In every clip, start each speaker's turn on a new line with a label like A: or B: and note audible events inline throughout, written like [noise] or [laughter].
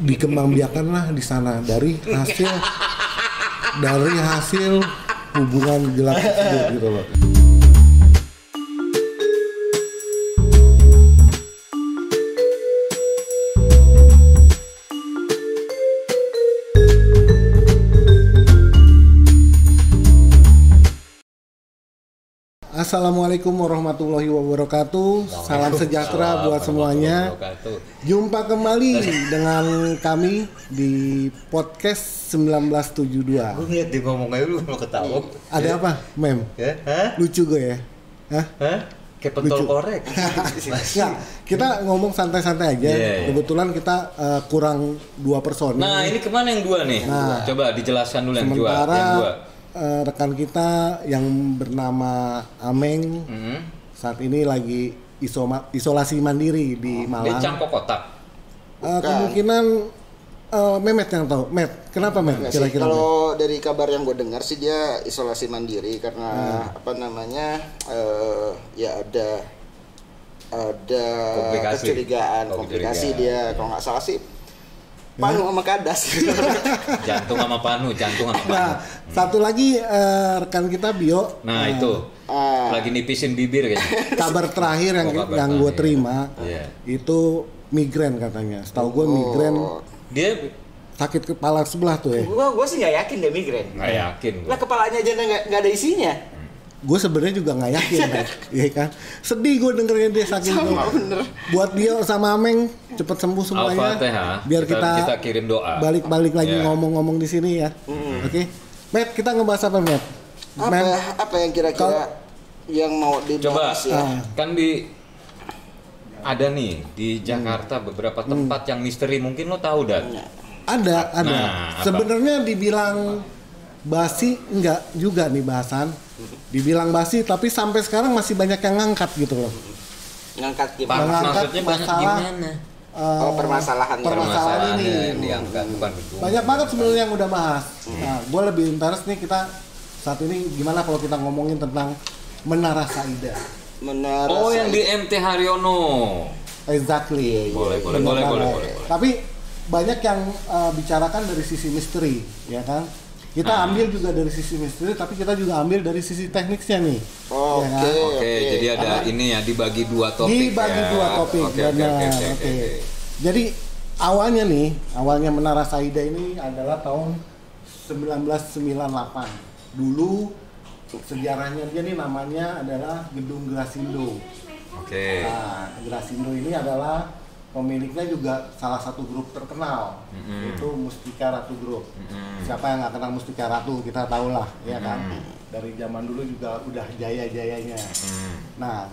A: dikembangbiakanlah di sana dari hasil dari hasil hubungan gelap gitu loh. Assalamualaikum warahmatullahi wabarakatuh. Salam sejahtera buat semuanya. Jumpa kembali dengan kami di podcast 1972.
B: Gue ngeliat dia ngomong aja lu mau ketawa.
A: Ada apa, Mem?
B: Ya? Hah?
A: Lucu gue ya? Hah?
B: Hah? Kayak pentol
A: Lucu.
B: korek. [laughs]
A: Nggak, kita ngomong santai-santai aja.
B: Iya, iya.
A: Kebetulan kita eh, kurang dua personil.
B: Nah, ini ke mana yang dua nih?
A: Nah.
B: Coba dijelaskan dulu yang dua. Yang dua.
A: Eh, rekan kita yang bernama Ameng
B: Hmm.
A: saat ini lagi isoma- isolasi mandiri di
B: Dia
A: Malang.
B: cangkok kotak.
A: Eh, kemungkinan eh, Memet yang tahu. Met, kenapa Met? Kira-kira
C: kalau dari kabar yang gue dengar sih dia isolasi mandiri karena
A: Hmm.
C: apa namanya eh, ya ada ada
B: Komplikasi.
C: kecurigaan
B: Oh,
C: komplikasi
B: kecurigaan.
C: dia kalau nggak salah sih panu sama kadas [laughs]
B: Jantung sama panu, jantung sama panu.
A: Nah, satu lagi eh, rekan kita Bio.
B: Nah,
A: eh,
B: itu.
C: Ah.
B: Lagi nipisin bibir kayaknya.
A: kabar terakhir yang
B: Oh, kabar
A: yang gue terima
B: Iya.
A: itu migren katanya. Setahu gue migren
C: Oh.
B: Dia
A: sakit kepala sebelah tuh ya.
C: gue gue sih nggak yakin dia migrain
B: nggak yakin. gua.
C: lah kepalanya aja nggak nggak ada isinya
A: Gue sebenarnya juga nggak yakin, Met. [laughs] Iya kan? Sedih gue dengerin dia saking
C: Sama, bener.
A: Buat Bio sama Ameng cepet sembuh semuanya. Biar
B: Kita-
A: kita,
B: kita kirim doa.
A: Balik-balik lagi
B: Iya.
A: ngomong-ngomong di sini ya. Oke. Met, kita ngebahas apa, Met?
C: apa
A: Mem,
C: apa yang kira-kira yang mau
B: Coba,
C: dibahas ya
A: Ah.
B: kan di ada nih di Jakarta beberapa tempat yang misteri mungkin lo tahu dan
A: ada, ada.
B: Nah?
A: Sebenarnya dibilang basi enggak juga nih bahasan. Dibilang basi tapi sampai sekarang masih banyak yang ngangkat gitu loh.
C: ngangkat gimana
A: Mengangkat
B: maksudnya banyak
A: masalah.
B: gimana?
A: Eh,
C: Oh, permasalahan.
A: permasalahan ini.
B: yang diangkat bukan.
A: Banyak banget sebenarnya yang udah bahas.
B: Hmm.
A: Nah, gue lebih interest nih kita saat ini gimana kalau kita ngomongin tentang Menara Saida.
C: menara
B: Oh, yang di. MT Haryono.
A: Exactly.
B: Boleh, boleh,
A: Benar
B: boleh,
A: banget.
B: boleh, boleh, boleh.
A: Tapi banyak yang uh, bicarakan dari sisi misteri, ya kan? Kita
B: Ah.
A: ambil juga dari sisi misteri, tapi kita juga ambil dari sisi teknisnya nih.
C: Oke.
A: ya kan?
B: Oke,
C: Oke.
B: jadi ada ini ya dibagi dua topik.
A: Dibagi
B: ya.
A: dua topik,
B: Oke, oke,
A: benar.
B: oke,
A: Oke.
B: oke, oke.
A: Jadi awalnya nih, awalnya Menara Saida ini adalah tahun 1998. Dulu sejarahnya dia nih namanya adalah Gedung Grasindo.
B: Oke.
A: Nah, Grasindo ini adalah pemiliknya juga salah satu grup terkenal,
B: Mm-mm.
A: yaitu Mustika Ratu Group.
B: Mm-mm.
A: Siapa yang nggak kenal Mustika Ratu kita tahu lah, ya kan. Dari zaman dulu juga udah jaya-jayanya.
B: Hmm.
A: Nah,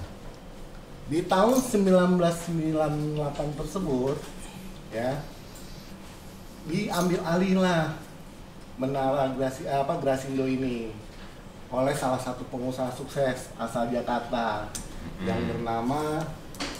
A: di tahun 1998 tersebut, ya, diambil alih lah menara Grasi, apa Grasindo ini oleh salah satu pengusaha sukses asal Jakarta yang bernama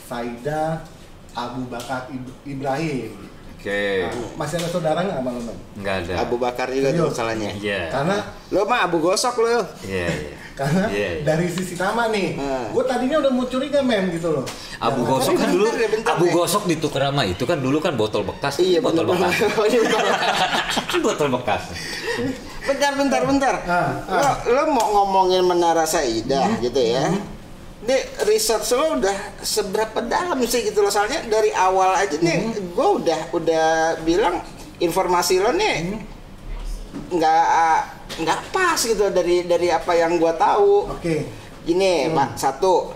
A: Saida Abu Bakar Ib- Ibrahim.
B: Oke.
A: Nah, masih ada saudara nggak Bang Lemen?
B: Enggak ada.
C: Abu Bakar juga tuh masalahnya
B: Iya.
A: Karena
C: lo mah Abu Gosok lo
B: Iya, iya. [laughs]
A: karena
B: Iya, iya.
A: dari sisi nama nih,
C: Hmm.
A: gue tadinya udah mau curiga mem gitu loh.
B: Abu
A: Jangan-
B: Gosok kan
C: bentar,
B: dulu
C: ya, bentar,
B: Abu
C: ya.
B: Gosok ditukar sama itu kan dulu kan botol bekas.
C: iya
B: botol bekas. [laughs]
C: Oh, iya, [laughs]
B: botol bekas.
C: bentar bentar bentar
A: Ah,
C: lo lo mau ngomongin menara Saida gitu ya Ini research lo udah seberapa dalam sih gitu loh soalnya dari awal aja nih gue udah udah bilang informasi lo nih nggak nggak pas gitu dari dari apa yang gue tahu
A: Oke.
C: Gini, Pak, satu.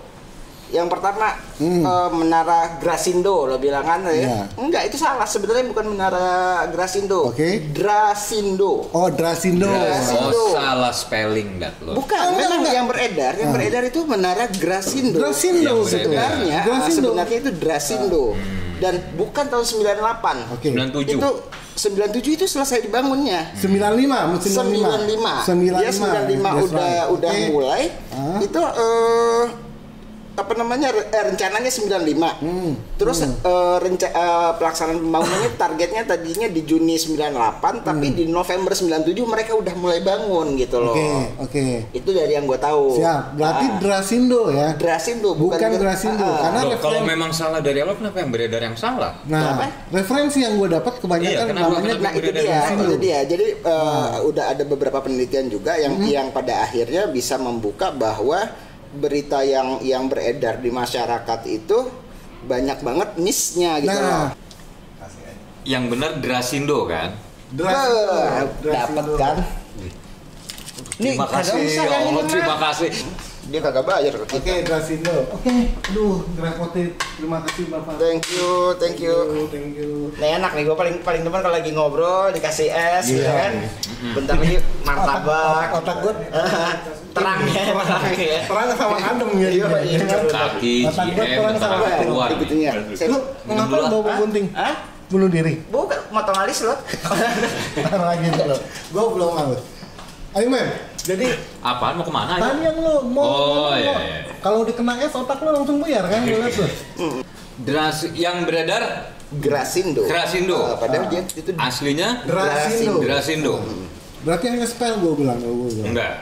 C: Yang pertama
A: Hmm.
C: eh, menara Grasindo lo bilang kan ya?
A: Iya.
C: Enggak, itu salah. Sebenarnya bukan menara Grasindo.
A: Oke.
C: Drasindo.
A: Oh, Drasindo.
C: Drasindo.
B: Oh, salah spelling dat lo.
C: Bukan,
A: Oh,
C: memang
A: enggak.
C: yang beredar, yang
A: Ah.
C: beredar itu menara Grasindo.
B: Beredar.
C: Sebenarnya, ah,
A: Drasindo.
C: sebenarnya itu Drasindo. Dan bukan tahun 98.
A: Oke.
B: 97.
C: Itu 97 itu selesai dibangunnya.
A: 95, 95.
C: 95. Dia 95
A: That's
C: udah
A: right.
C: udah
A: Oke.
C: mulai.
A: Ah.
C: Itu eh apa namanya re- eh, rencananya 95.
A: Hmm.
C: Terus eh, renca- eh, pelaksanaan pembangunannya [laughs] targetnya tadinya di Juni 98 tapi di November 97 mereka udah mulai bangun gitu loh.
A: Hmm. Oke, oke.
C: Itu dari yang gue tahu.
A: Siap. Berarti
C: Ah.
A: Drasindo ya.
C: Drasindo bukan,
A: Bukan Drasindo,
C: Ah,
A: karena-
B: Loh, kalau memang salah dari awal kenapa yang beredar yang salah?
A: Nah,
C: Kenapa?
A: referensi yang gue dapat kebanyakan
B: Iya, kenapa-
A: namanya
B: kenapa
C: Nah itu dia, itu dia. Jadi eh,
A: Hmm.
C: udah ada beberapa penelitian juga yang yang pada akhirnya bisa membuka bahwa berita yang yang beredar di masyarakat itu banyak banget missnya gitu
A: Nah,
C: loh.
B: Yang benar Drasindo kan?
A: Drasindo.
C: Dapat kan? Nih,
B: Terima
C: kagak
B: kasih,
C: usah
B: ya Allah,
C: ini,
B: terima kasih.
C: Dia kagak bayar ke
A: Oke,
C: kita.
A: Drasindo. Oke, aduh, ngerepotin. Terima kasih Bapak.
C: Thank you, thank you.
A: Thank you.
C: Nah enak nih, gue paling paling demen kalau lagi ngobrol dikasih es, gitu
A: Iya.
C: kan. Bentar lagi martabak.
A: Otak gue [laughs]
C: terang ya, terang ya.
A: terang sama adem ya.
C: Iya, iya.
B: Kaki,
A: gua
B: GM, bentar
A: sama
B: keluar.
C: Begitunya. Saya-
A: Lu ngapa
B: ah.
A: bawa
C: Hah?
A: gunting?
C: Hah?
A: Bunuh diri.
C: Bukan, motong alis lo.
A: Lagi dulu. Gue belum mau. Ayo men, jadi
B: Apaan mau ke mana?
A: tadi yang lu mau
B: Oh, iya,
A: mau-
B: iya.
A: Kalau dikena es otak lu langsung buyar kan gue liat tuh.
B: Dras yang beredar
C: Grasindo.
B: Grasindo.
C: Ah, padahal dia itu
B: aslinya
A: Drasindo.
B: Drasindo.
A: Berarti hanya spell gue bilang gue bilang.
B: Enggak.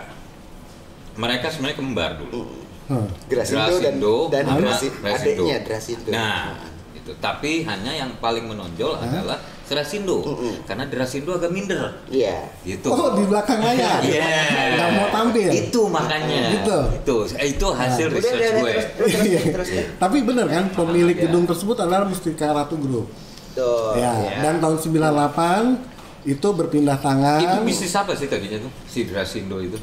B: Mereka sebenarnya kembar dulu.
A: Hah.
C: Grasindo,
B: Drasindo
C: dan, dan
B: Drasindo.
C: adiknya Drasindo.
B: Nah, itu. Tapi hanya yang paling menonjol
A: Hah?
B: adalah Drasindo. Karena Drasindo agak minder.
C: Iya.
B: Gitu.
A: Oh di belakang layar. [laughs]
B: Iya.
A: Nggak mau tampil.
B: Itu makanya.
A: Gitu.
B: Itu. Eh, Itu hasil
C: Udah,
B: research gue.
C: terus, terus, terus,
A: Iya.
C: terus.
A: Tapi bener kan pemilik
B: Iya.
A: gedung tersebut adalah Mustika Ratu Group.
C: Tuh,
A: ya.
C: ya.
A: Dan tahun 98 itu berpindah tangan.
B: Itu bisnis apa sih tadinya tuh? Si Drasindo itu?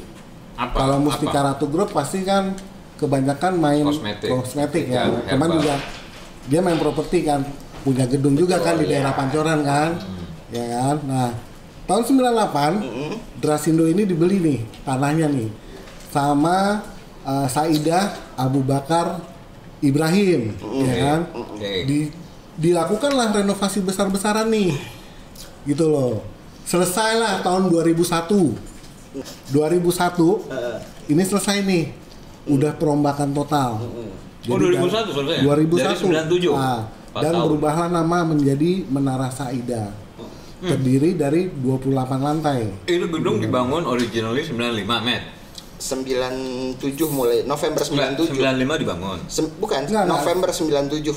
B: Apa?
A: Kalau
B: Apa?
A: Mustika Ratu Group pasti kan kebanyakan main
B: Kosmetik.
A: kosmetik ya.
B: Ya,
A: Cuman
B: herbal.
A: juga dia main properti kan, punya gedung juga kan di
C: iya.
A: daerah Pancoran kan.
B: Hmm.
A: Ya kan? Nah, tahun 98 Drasindo ini dibeli nih tanahnya nih sama uh, Saidah Abu Bakar Ibrahim, ya kan?
B: Oke.
A: Di, dilakukanlah renovasi besar-besaran nih, gitu loh. Selesailah tahun 2001. 2001 ini selesai nih, udah perombakan total.
B: Oh, 2001 selesai ya?
A: 2001.
B: Dari 97?
A: Ah,
B: Empat
A: dan
B: tahun.
A: berubahlah nama menjadi Menara Saida. Terdiri dari 28 lantai.
B: Itu gedung dibangun originally 95 met.
C: 97 mulai November
B: Enggak,
C: 97.
B: 95 dibangun.
C: Sem- bukan,
A: enggak.
C: November 97.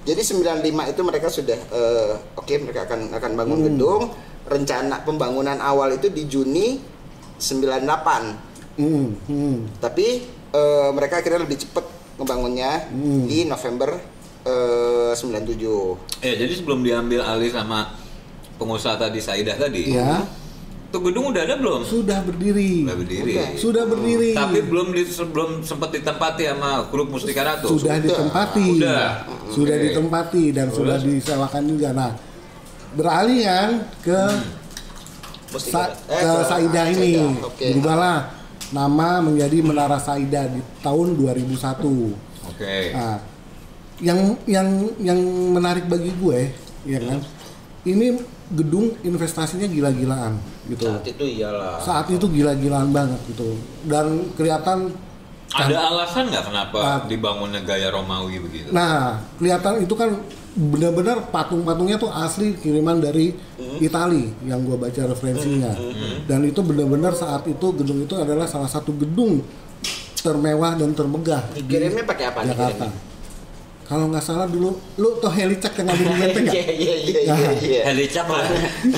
C: Jadi 95 itu mereka sudah eh, oke mereka akan akan bangun
A: Hmm.
C: gedung. Rencana pembangunan awal itu di Juni 98.
A: Hmm, hmm.
C: Tapi eh, mereka akhirnya lebih cepat ngebangunnya
A: Hmm.
C: di November eh, 97.
B: Ya, jadi sebelum diambil alih sama pengusaha tadi Saidah tadi,
A: Ya,
B: tuh gedung udah ada belum?
A: sudah berdiri.
B: Udah berdiri.
C: Udah.
A: Sudah berdiri.
B: Tapi belum di, belum sempat ditempati sama grup Mustika Ratu.
A: sudah ditempati.
B: Udah.
A: Sudah
B: Oke.
A: ditempati dan
B: Terus?
A: sudah disewakan juga. Nah, beralih kan ke
C: Mustika-
A: Sa-
C: eh,
A: ke Saida ini.
C: Saida.
A: Berubahlah nama menjadi Menara Saida di tahun 2001.
B: Oke.
A: Nah, yang yang yang menarik bagi gue, ya kan? Ini gedung investasinya gila-gilaan gitu.
C: Saat itu iyalah.
A: Saat itu gila-gilaan banget gitu. Dan kelihatan
B: Ada alasan nggak kenapa
A: Ah.
B: dibangunnya gaya Romawi begitu?
A: Nah, kelihatan itu kan benar-benar patung-patungnya tuh asli kiriman dari Itali yang gua baca referensinya. Dan itu benar-benar saat itu gedung itu adalah salah satu gedung termewah dan termegah di
C: Dikirimnya pakai apa?
A: Jakarta.
C: dikirimnya?
A: Kalau nggak salah dulu, lu tuh helicak yang ada [laughs] di Menteng nggak?
C: Iya iya iya iya. iya.
B: Helicak lah.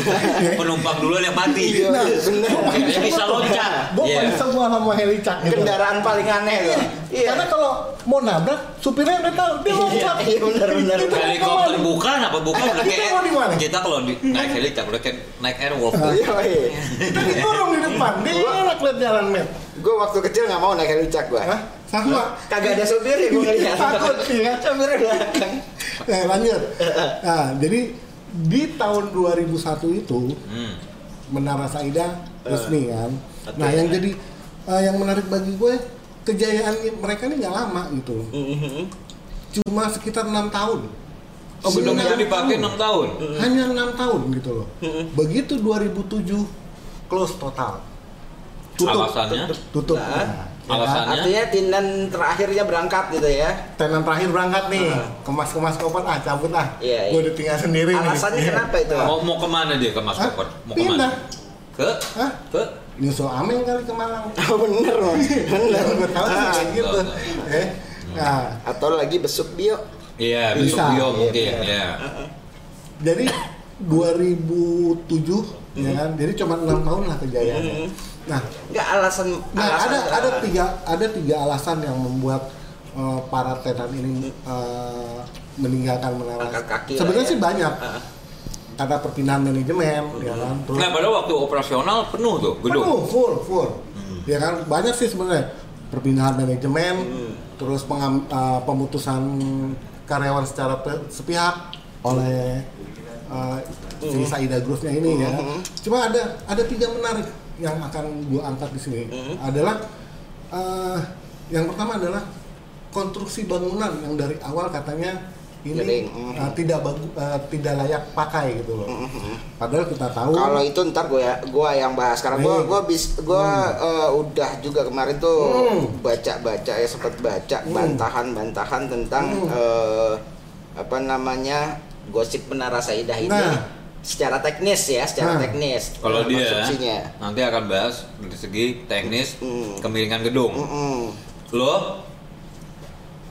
B: [laughs] Penumpang duluan yang mati.
C: Iya, bener.
B: Kayaknya bisa loncat.
A: Gue
B: Iya.
A: paling semua sama helicak gitu.
C: Kendaraan paling aneh tuh. Iya.
A: Karena kalau mau nabrak, supirnya udah tahu dia mau
C: Iya,
A: loncat.
C: iya, benar, benar, benar.
B: Helikopter
A: mau-
B: bukan apa bukan udah
A: Kita mau di mana?
B: kayak kita kalau di naik helicak udah kayak naik airwolf.
C: Iya, iya.
A: Kita di depan, dia enak lihat jalan men.
C: Gue waktu kecil nggak mau naik helicak gua.
A: Sama.
C: Kagak ada supir ya gue ngeliat.
A: Takut, iya.
C: Supir belakang.
A: Eh, lanjut. Nah, jadi di tahun 2001 itu
B: Hmm.
A: Menara Saida resmi kan.
C: Oke.
A: Nah, yang jadi eh, yang menarik bagi gue kejayaan mereka ini nggak lama gitu.
C: Mhm.
A: Cuma sekitar enam tahun.
B: Oh gedung itu
A: Enam
B: dipakai
A: tahun.
B: 6 tahun.
A: Hanya enam tahun gitu loh.
C: Mm-mm.
A: Begitu 2007 close total. Tutup.
B: Alasannya?
A: Tutup.
C: Nah.
A: Nah,
B: Alasannya?
C: Artinya Tinan terakhirnya berangkat gitu ya.
A: tenan terakhir berangkat nih kemas-kemas koper ah cabut ah
C: Iya,
A: gue
C: iya.
A: udah tinggal sendiri
C: Alasannya
A: nih
C: kenapa itu?
B: Mau mau ke mana dia ke Mas
A: Hah?
B: Kokot? Mau
A: Pindah.
B: ke mana? Ke?
A: Hah?
B: Ke?
A: nyusul Ameng kali ke Malang [laughs]
C: Oh bener loh, bener.
A: gue tahu sih
C: Ah,
A: kayak gitu eh nah
C: Atau lagi besuk bio.
B: Iya, besok
A: Bisa.
B: bio mungkin
C: Iya.
B: ya.
A: jadi 2007 ya kan jadi cuma enam tahun lah kejayaannya nah
C: Enggak alasan
A: Nah,
C: alasan
A: ada ada
C: kenapa?
A: tiga ada tiga alasan yang membuat uh, para tenan ini uh, meninggalkan menara. Sebenarnya
C: ya.
A: sih banyak.
C: Ah.
A: Karena perpindahan manajemen, ya kan. Terus
B: Nah, pada waktu operasional penuh tuh gedung.
A: penuh, full, full. Ya kan, banyak sih sebenarnya perpindahan manajemen,
C: Hmm.
A: terus pengam- uh, pemutusan karyawan secara sepihak oleh uh, si Saida Group-nya ini ya.
C: Hmm.
A: Cuma ada ada tiga menarik yang akan gua angkat di sini
C: Hmm.
A: adalah uh, yang pertama adalah konstruksi bangunan yang dari awal katanya ini.
C: Hmm.
A: uh, tidak bagu, uh, tidak layak pakai gitu loh. Padahal kita tahu
C: Kalau itu ntar gue gua yang bahas karena gua
A: Nih.
C: gua bis gua eh, udah juga kemarin tuh
A: Hmm.
C: baca-baca ya sempat baca
A: Hmm.
C: bantahan-bantahan tentang
A: Hmm.
C: eh, apa namanya gosip menara Saidah ini
A: Nah.
C: Secara teknis ya, secara
A: Nah.
C: teknis.
B: Kalau dia nanti akan bahas dari segi teknis
C: Hmm.
B: kemiringan gedung.
C: Mm-mm.
B: Lo,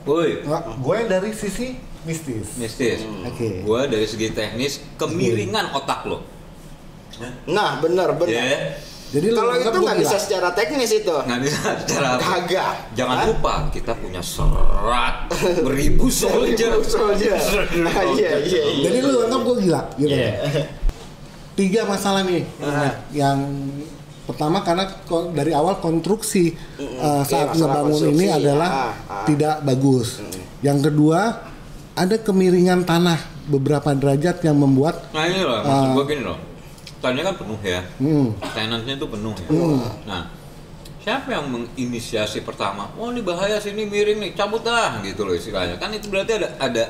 B: woi,
A: Nah, gue dari sisi mistis.
B: mistis.
C: Hmm.
A: Oke.
B: Gua dari segi teknis kemiringan otak lo.
C: Nah, bener bener.
B: Ya,
A: Jadi lu
C: Kalau itu nggak bisa secara teknis itu.
B: nggak bisa secara
C: Kagak.
B: Jangan
C: Hah?
B: lupa kita punya serat beribu [laughs] soldier.
C: soldier. [laughs] Ah, iya, iya, iya.
A: Jadi lu anggap gue gila gitu.
B: Iya.
A: Tiga masalah nih
C: Ah.
A: yang pertama karena ko- dari awal konstruksi uh, saat
C: masalah
A: ngebangun ini adalah
C: Ah, ah.
A: tidak bagus. Yang kedua ada kemiringan tanah beberapa derajat yang membuat
B: Nah ini loh, maksud gua gini loh. Tadinya kan penuh ya.
A: hmm,
B: Tenantnya itu penuh ya.
A: Hmm.
B: Nah, siapa yang menginisiasi pertama? Oh ini bahaya sini miring nih, cabut dah gitu loh istilahnya. Kan itu berarti ada ada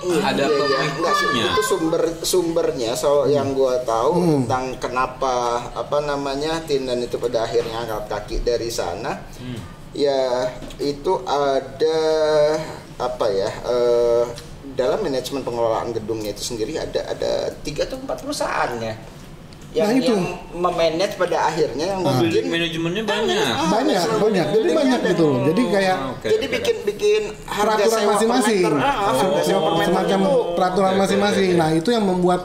B: ada
C: Iya, iya. Enggak,
B: pemicunya.
C: itu sumber sumbernya so yang gua tahu
A: Hmm.
C: tentang kenapa apa namanya Tinan itu pada akhirnya angkat kaki dari sana
B: Hmm.
C: ya itu ada apa ya eh, dalam manajemen pengelolaan gedungnya itu sendiri ada ada tiga atau empat perusahaan ya yang,
A: Nah, itu.
C: yang memanage pada akhirnya yang
B: Mobil
C: bikin
B: manajemennya banyak.
C: Ah,
A: banyak
C: ada
A: banyak. Jadi banyak gitu loh. Jadi kayak
B: Oke,
C: jadi
B: oke.
C: bikin bikin harga
A: peraturan masing-masing.
C: Ah,
A: semacam
C: itu.
A: peraturan masing-masing. Nah itu yang membuat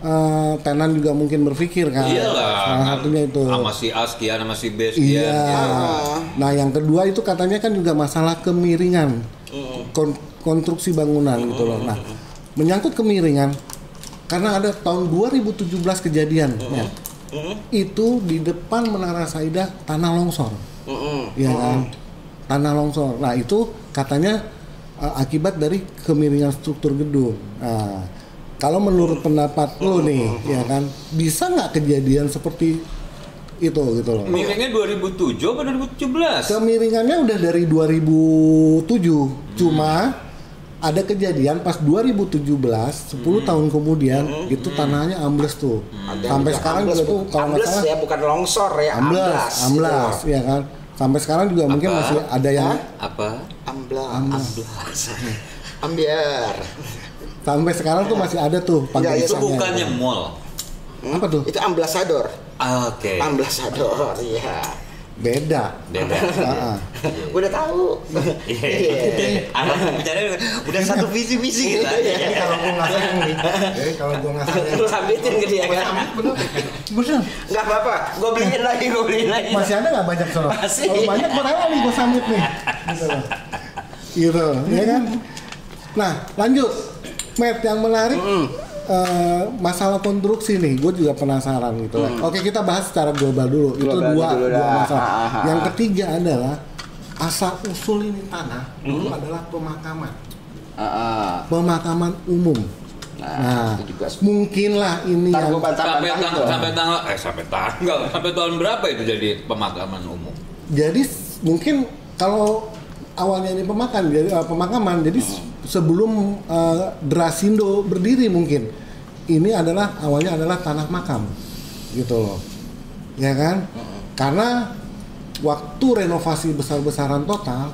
A: uh, tenan juga mungkin berpikir kan.
B: Iyalah.
A: Salah satunya itu.
B: Sama si A sekian, sama si B sekian.
A: Iya.
C: Ah.
A: Nah, yang kedua itu katanya kan juga masalah kemiringan
C: Mm.
A: kon- konstruksi bangunan gitu loh. Nah, menyangkut kemiringan karena ada tahun 2017 kejadian ya.
C: Mm-mm.
A: Itu di depan Menara Saidah tanah longsor.
C: Mm-mm.
A: Ya kan? Tanah longsor. Nah, itu katanya uh, akibat dari kemiringan struktur gedung. Nah, kalau menurut pendapat lo nih, ya kan, bisa nggak kejadian seperti itu gitu loh?
B: Miringnya 2007 apa 2017?
A: Kemiringannya udah dari 2007, cuma ada kejadian pas 2017, 10 tahun kemudian itu tanahnya ambles tuh.
C: Ada
A: Sampai sekarang
C: ambles,
A: juga tuh kalau
C: ambles
A: salah
C: ya bukan longsor ya
A: amblas,
C: amblas
A: amblas,
C: gitu.
A: ya kan. Sampai sekarang juga mungkin
B: Apa?
A: masih ada yang?
B: Apa?
C: amblas
A: Amblas. [laughs]
C: ambiar
A: sampai sekarang tuh masih ada tuh
C: Enggak, ya,
B: Itu bukannya mall.
A: Apa tuh?
C: itu ambasador
B: Ah, Oke.
C: ambasador iya
A: Beda.
B: Beda.
A: Ah. [laughs]
C: udah tahu
B: Iya. [laughs] Bicara udah satu visi misi kita.
A: Jadi kalau gua ngasih nih, jadi kalau gua ngasih
C: lu sambitin ke dia kan
A: bener, bener.
C: nggak apa-apa gue beliin lagi gue beliin lagi
A: Masih ada nggak banyak sono?
C: Masih.
A: Kalau banyak berapa nih gua samit nih? Gitu. Gitu, ya kan? Nah, lanjut. Matt yang menarik eh, masalah konstruksi nih, gue juga penasaran gitu. lah. Oke, kita bahas secara global dulu. Itu
C: Global
A: dua,
C: dulu
A: dua masalah.
C: Ha, ha, ha.
A: Yang ketiga adalah asal usul ini tanah dulu adalah pemakaman,
C: Ah, ah.
A: pemakaman umum.
C: Nah,
A: Nah,
C: itu juga
A: mungkinlah ini yang
B: Sampai tanggal sampai tanggal eh sampai tanggal [laughs] sampai tahun berapa itu jadi pemakaman umum?
A: jadi mungkin kalau awalnya ini pemakan jadi eh, pemakaman jadi s- sebelum eh, Drasindo berdiri mungkin ini adalah awalnya adalah tanah makam gitu loh ya kan karena waktu renovasi besar-besaran total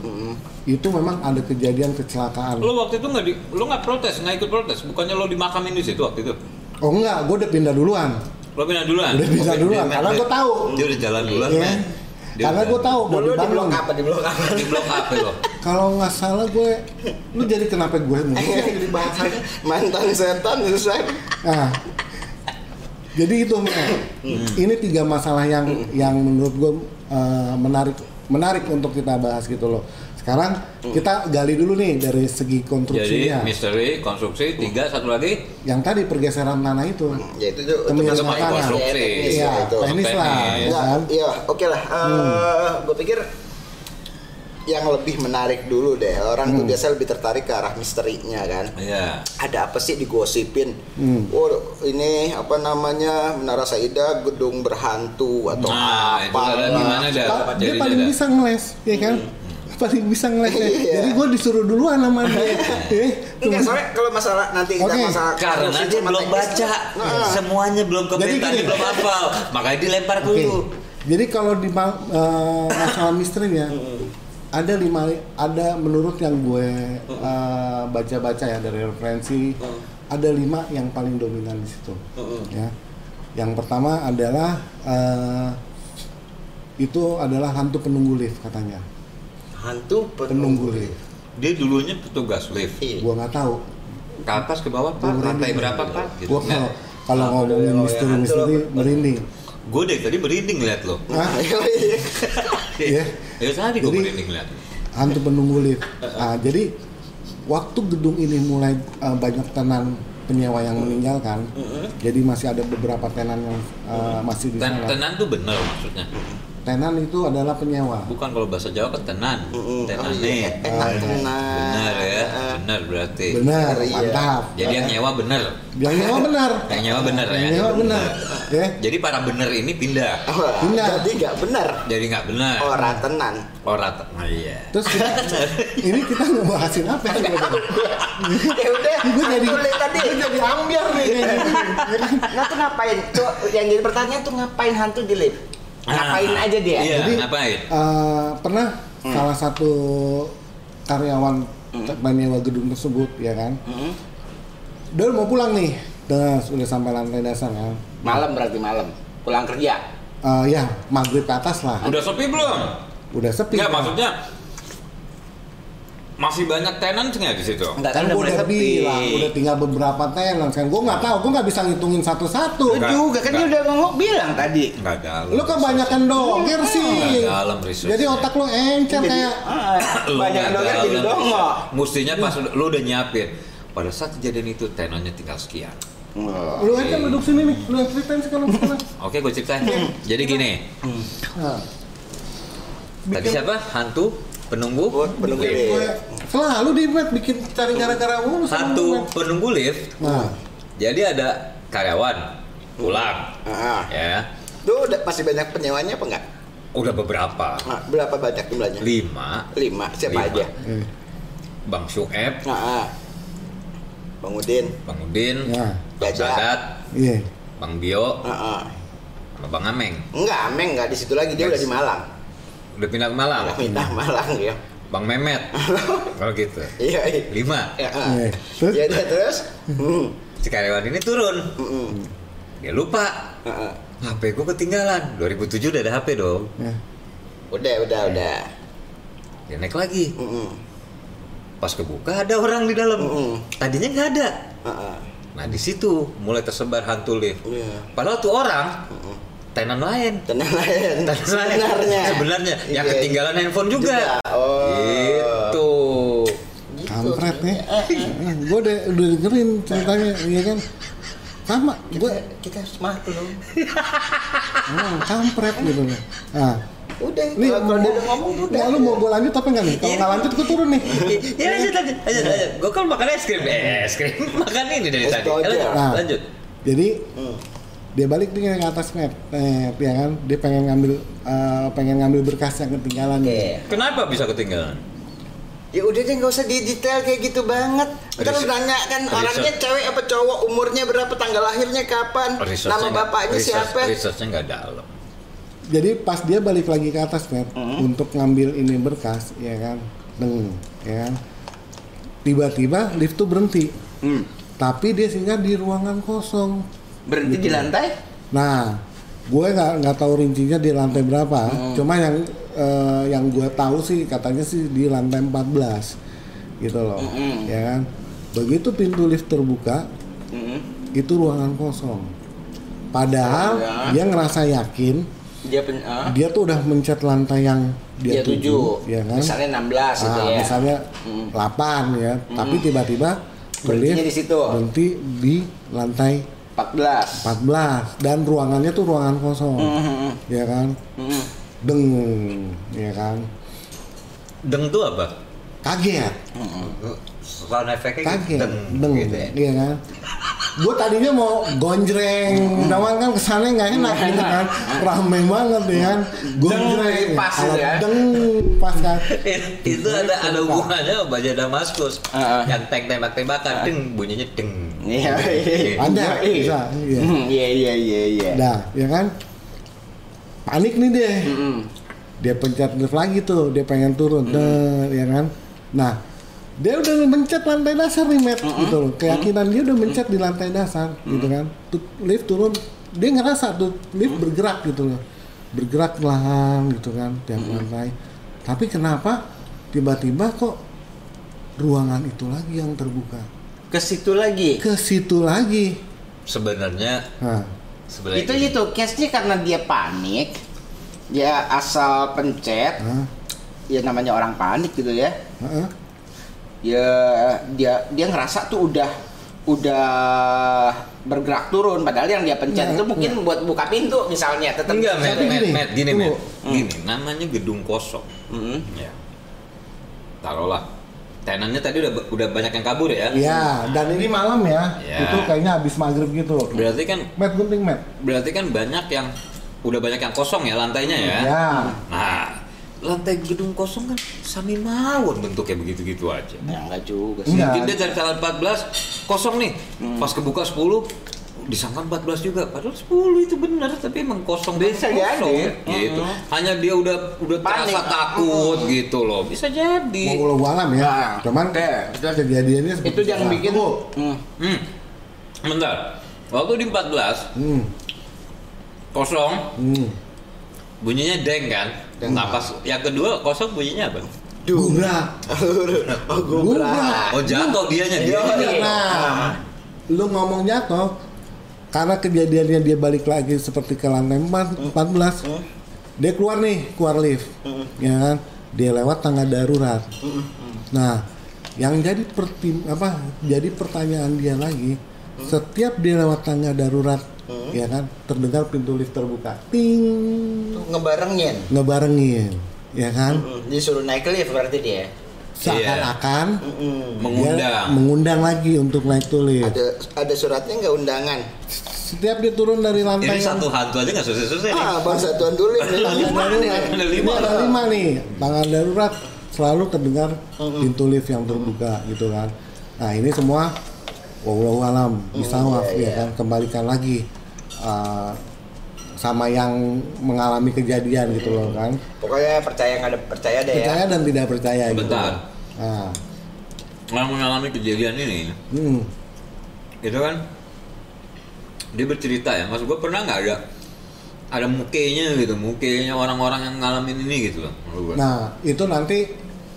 A: itu memang ada kejadian kecelakaan.
B: Lo waktu itu nggak di, lo nggak protes, nggak ikut protes. Bukannya lo dimakamin di situ waktu itu?
A: Oh enggak, gue udah pindah duluan.
B: Lo pindah duluan.
A: Udah pindah
B: Oke,
A: duluan, karena gua tahu.
B: Dia udah jalan duluan,
A: Iya.
B: men.
A: Karena gue tahu mau
C: di blok apa? Di blok apa? [laughs]
B: di blok apa lo?
A: Kalau nggak salah gue, lu jadi kenapa gue mulu? [laughs]
C: Mantan setan susah.
A: Nah, jadi itu.
B: Hmm.
A: ini tiga masalah yang yang menurut gue eh, menarik menarik untuk kita bahas gitu loh. Sekarang kita gali dulu nih dari segi
B: Jadi
A: konstruksinya.
B: misteri, konstruksi, tiga, satu lagi.
A: yang tadi pergeseran tanah itu.
C: Ya itu tuh itu konstruksi.
A: Iya,
C: itu.
A: teknis lah.
B: Teknis.
A: ya
C: Ya,
A: kan?
C: iya, oke lah. gue pikir yang lebih menarik dulu deh. Orang tuh biasa lebih tertarik ke arah misterinya kan.
B: Iya.
C: Ada apa sih digosipin?
A: Hmm.
C: Oh, ini apa namanya Menara Saida gedung berhantu atau
B: Nah, itu
C: apa?
B: ada gimana dah?
A: Pak, dia paling bisa ngeles, ya kan? Paling bisa ngeles. ya.
C: Iya.
A: Jadi gue disuruh duluan sama dia. [laughs] Eh,
C: Enggak, soalnya kalau masalah nanti kita masalah
B: Karena dia belum
C: teknis,
B: baca,
C: Nah.
B: semuanya belum dia belum hafal, makanya dilempar
A: Oke.
B: dulu.
A: Jadi kalau di eh, masalah misterinya ada lima ada menurut yang gue eh, baca-baca ya dari referensi ada lima yang paling dominan di situ. Ya. Yang pertama adalah eh, itu adalah hantu penunggu lift katanya.
C: Hantu
A: Penunggu lift.
B: Dia dulunya petugas lift.
C: Iya.
A: Gua nggak tahu.
B: Ke atas ke bawah pak, lantai berapa pak? Gitu.
A: Gua kalau kalau ngomongin
C: kalau
A: misteri-misteri merinding.
B: Gue deh tadi merinding liat lo.
A: Hah? [laughs]
C: Iya.
A: Iya.
B: Ya tadi gue merinding liat.
A: hantu penunggu lift. Nah, jadi waktu gedung ini mulai uh, banyak tenan penyewa yang meninggalkan, jadi masih ada beberapa tenan yang uh, masih di
B: Ten
A: sana.
B: tenan tuh bener maksudnya.
A: Tenan itu adalah penyewa.
B: Bukan kalau bahasa Jawa kan tenan.
C: Mm-mm.
B: Tenan
C: Oh,
B: nih.
C: iya. Enak tenan.
B: Benar ya,
C: Ah.
B: benar berarti.
A: Benar,
C: Iya.
A: mantap.
B: Jadi yang nyewa bener. [laughs]
A: Yang nyewa benar.
B: Yang nyewa bener ya.
A: Yang nyewa benar. Ya.
B: Jadi para bener ini pindah.
C: Wah,
A: Benar.
C: Jadi nggak benar.
B: Jadi nggak benar.
C: Orang tenan.
B: Orang nah, iya.
A: Terus kita, [laughs] ini kita ngebahasin apa ya?
C: ya udah.
A: Gue jadi
C: tadi.
A: gue jadi ambiar nih. Ya?
C: Nah tuh ngapain? Tuh yang jadi pertanyaan tuh ngapain hantu di lift? Ngapain
B: Ah,
C: aja dia?
B: Iya,
A: Jadi,
B: ngapain?
A: Uh, pernah
C: Hmm.
A: salah satu karyawan penyewa gedung tersebut ya kan
C: Hmm.
A: dia mau pulang nih dengan sudah sampai lantai dasar kan
C: Malam berarti malam. Pulang kerja.
A: Eh, ya maghrib ke atas lah
B: Udah sepi belum?
A: udah sepi
B: Enggak,
A: kan.
B: maksudnya masih banyak tenan nggak di situ?
C: Enggak
A: kan gue udah bilang udah tinggal beberapa tenan kan gue nggak tahu gue nggak bisa ngitungin satu-satu
C: Lu
B: Enggak,
C: juga kan dia udah ngomong bilang tadi.
B: Enggak dalam.
A: lu kebanyakan doger sih
B: Nggak dalam research-nya.
A: jadi otak lu encer
C: Jadi,
A: kayak
C: ah, banyak doger jadi dongok.
B: Mestinya pas lu udah nyiapin. Pada saat kejadian itu tenonnya tinggal sekian.
A: lu aja duduk sini nih lu yang ceritain sekarang sekarang
B: Oke, gue ceritain. Jadi gini,
A: nah,
B: tadi siapa? Hantu penunggu
C: Oh, penunggu
B: lift.
A: gue selalu di web bikin cari gara-gara mulu web.
B: penunggu lift.
A: nah
B: Jadi ada karyawan pulang,
C: Ah,
B: ya.
C: Lu udah masih banyak penyewanya apa enggak?
B: Udah beberapa.
C: Nah, berapa banyak jumlahnya?
B: Lima.
C: Lima. Siapa
B: Lima.
C: aja?
A: eh,
B: Bang Syueb,
C: Nah, ah. Bang Udin.
B: Bang Udin,
A: ya
B: Bang. Sadat,
A: iya
B: Bang Bio,
C: Ah, ah.
B: sama Bang Ameng.
C: Enggak, Ameng enggak di situ lagi. Dia udah di Malang.
B: Udah pindah ke Malang.
C: Udah pindah Malang ya.
B: Bang Memet. Kalau gitu.
C: Iya, iya.
B: Lima.
C: Ya, ah.
A: Iya. Terus?
C: Ya terus. Hmm.
B: Si karyawan ini turun.
C: Mm-mm.
B: Dia lupa.
C: Ah, ah.
B: HP gue ketinggalan. 2007 udah ada HP dong.
A: ya
C: Udah, udah, udah.
B: Dia naik lagi.
C: Mm-mm.
B: Pas kebuka ada orang di dalam.
C: Mm-mm.
B: Tadinya nggak ada.
C: Ah, ah.
B: Nah di situ mulai tersebar hantu lift.
C: Iya.
B: Padahal tuh orang
C: Mm-mm.
B: Tenan lain.
C: Tenang lain.
B: Tenan lain.
C: Sebenarnya.
B: Sebenarnya yang
C: Iya.
B: ketinggalan handphone juga.
C: Oh.
B: Gitu.
C: Gitu.
A: kampret nih [laughs] gue udah udah dengerin ceritanya iya kan sama gue
C: Kita, kita maklum.
A: emang kampret gitu loh nah
C: Udah,
A: Nih,
C: kalau dia udah ngomong udah.
A: Ya, lu mau gue lanjut apa enggak nih? Kalau nggak lanjut gue turun nih.
B: ya lanjut lanjut lanjut lanjut. Gue kan makan es krim. Eh, es krim [laughs] makan ini dari tadi.
C: doja.
B: Lanjut.
A: Nah.
B: lanjut.
A: Jadi
C: Hmm.
A: Dia balik nih ke atas net, net ya kan? Dia pengen ngambil eh, pengen ngambil berkas yang ketinggalan.
C: Oke.
A: nih.
B: Kenapa bisa ketinggalan?
C: Ya udah deh nggak usah di detail kayak gitu banget.
B: Research-
C: nanya kan
B: research-
C: orangnya cewek apa cowok, umurnya berapa, tanggal lahirnya kapan, nama bapaknya
B: research-
C: siapa.
B: Researchnya nggak dalam.
A: jadi pas dia balik lagi ke atas Matt, untuk ngambil ini berkas ya kan deng ya kan tiba-tiba lift tuh berhenti
C: Hmm.
A: tapi dia singgah di ruangan kosong
C: Berhenti di lantai?
A: nah gue nggak nggak tahu rincinya di lantai berapa cuma yang eh, yang gue tahu sih katanya sih di lantai 14 gitu loh
C: Mm-mm.
A: ya kan begitu pintu lift terbuka
C: Hmm.
A: itu ruangan kosong padahal
C: Ya.
A: dia ngerasa yakin
C: Dia pen, ah,
A: dia tuh udah mencet lantai yang dia,
C: dia
A: tuju, ya kan?
C: misalnya 16 gitu
A: Ah,
C: ya.
A: misalnya
C: Mm.
A: 8 ya, tapi tiba-tiba
C: Berhentinya
A: lift
C: di situ.
A: berhenti di lantai
C: 14.
A: 14 dan ruangannya tuh ruangan kosong,
C: Hmm.
A: ya kan?
C: Hmm.
A: Deng, ya kan?
B: Deng tuh apa?
A: Kaget,
B: Sound efeknya
A: kaget,
B: deng,
A: deng,
B: gitu ya.
A: iya kan? Gue tadinya mau gonjreng, cuman kan kesannya nggak enak gitu kan, rame banget ya kan? Gonjreng,
C: pas
A: kalau
C: ya.
A: deng pas kan?
B: itu ada ada hubungannya baja Damaskus
C: Ah, ah.
B: yang tank tembak-tembakan deng bunyinya deng
C: Iya, iya.
A: Ada,
C: Iya.
A: bisa, iya.
C: Hmm, Iya, iya, iya, iya.
A: Nah, ya kan? Panik nih deh.
C: Mm-mm.
A: Dia pencet lift lagi tuh, dia pengen turun, Deh, ya kan? Nah, dia udah mencet lantai dasar nih, Matt, gitu loh. Keyakinan dia udah mencet di lantai dasar, gitu kan? Tuh, lift turun, dia ngerasa tuh lift bergerak gitu loh. Bergerak perlahan gitu kan, tiap lantai. Tapi kenapa tiba-tiba kok ruangan itu lagi yang terbuka?
C: Ke situ lagi.
A: Ke situ lagi.
B: sebenarnya
A: Nah,
B: sebenarnya
C: Itu
B: gini.
C: itu case-nya karena dia panik. Dia asal pencet,
A: nah,
C: ya namanya orang panik gitu ya.
A: heeh.
C: Ya dia dia ngerasa tuh udah udah bergerak turun padahal yang dia pencet itu mungkin buat buka pintu misalnya tetap
B: enggak Matt,
A: Tapi
B: Matt,
A: gini,
B: Matt, gini. Matt. gini namanya gedung kosong
C: Mm-mm.
B: ya taruhlah tenannya tadi udah udah banyak yang kabur ya
A: Iya, dan ini malam ya.
B: Ya.
A: Itu kayaknya habis maghrib gitu.
B: berarti kan
A: Matt gunting Matt.
B: berarti kan banyak yang udah banyak yang kosong ya lantainya ya
A: Ya.
B: nah lantai gedung kosong kan sami mawon bentuknya begitu-gitu aja
C: Ya enggak juga sih.
B: Mungkin dia dari tanggal 14 kosong nih. Pas kebuka 10 disangka 14 juga. Padahal 10 itu benar tapi emang kosong
C: Bisa
B: kosong,
C: jadi.
B: gitu.
C: Mm-mm.
B: Hanya dia udah udah
C: Panik.
B: terasa takut gitu loh. Bisa jadi.
A: Mau alam ya.
C: Nah,
A: Cuman
C: oke.
A: kejadiannya seperti
C: Itu yang
A: itu.
C: bikin Hmm.
B: Hmm. Bentar. Waktu di 14
A: Hmm.
B: kosong
A: Hmm.
B: bunyinya deng kan.
C: Deng.
B: Nah pas yang kedua kosong bunyinya apa?
A: Gubrak.
C: Oh,
A: Gubrak.
B: Oh jatuh dianya dia.
C: Iya.
A: Nah, lu ngomong jatuh karena kejadiannya dia balik lagi seperti ke lantai 4, 14. Dia keluar nih, keluar lift. Ya kan? Dia lewat tangga darurat. Nah, yang jadi pertim apa? Jadi pertanyaan dia lagi, setiap dia lewat tangga darurat, ya kan, terdengar pintu lift terbuka. Ting,
C: ngebarengin.
A: ngebarengin, ya kan?
C: Mm, Disuruh naik lift berarti dia.
A: Seakan-akan
C: Mm-mm.
B: Mengundang.
A: mengundang lagi untuk naik tuh lift.
C: Ada ada suratnya nggak undangan?
A: Setiap dia turun dari lantai
B: Ini satu hantu aja nggak susah-susah nih.
C: Ah, bang satuan dulu nih.
A: tangga darurat,
B: Ada
A: ini
B: lima.
A: ada lima nih, tangan darurat selalu terdengar pintu lift yang terbuka gitu kan. Nah ini semua wallahu alam bisa
C: Mm,
A: waf
C: iya,
A: ya
C: iya.
A: kan kembalikan lagi uh, sama yang mengalami kejadian gitu loh kan.
C: Pokoknya percaya nggak ada percaya deh ya.
A: Percaya dan tidak percaya gitu.
B: Bentar.
A: Nah,
B: Yang mengalami kejadian ini
A: hmm.
B: itu kan dia bercerita ya maksud gue pernah nggak ada ada mukenya gitu mukenya orang-orang yang ngalamin ini gitu loh.
A: Nah itu nanti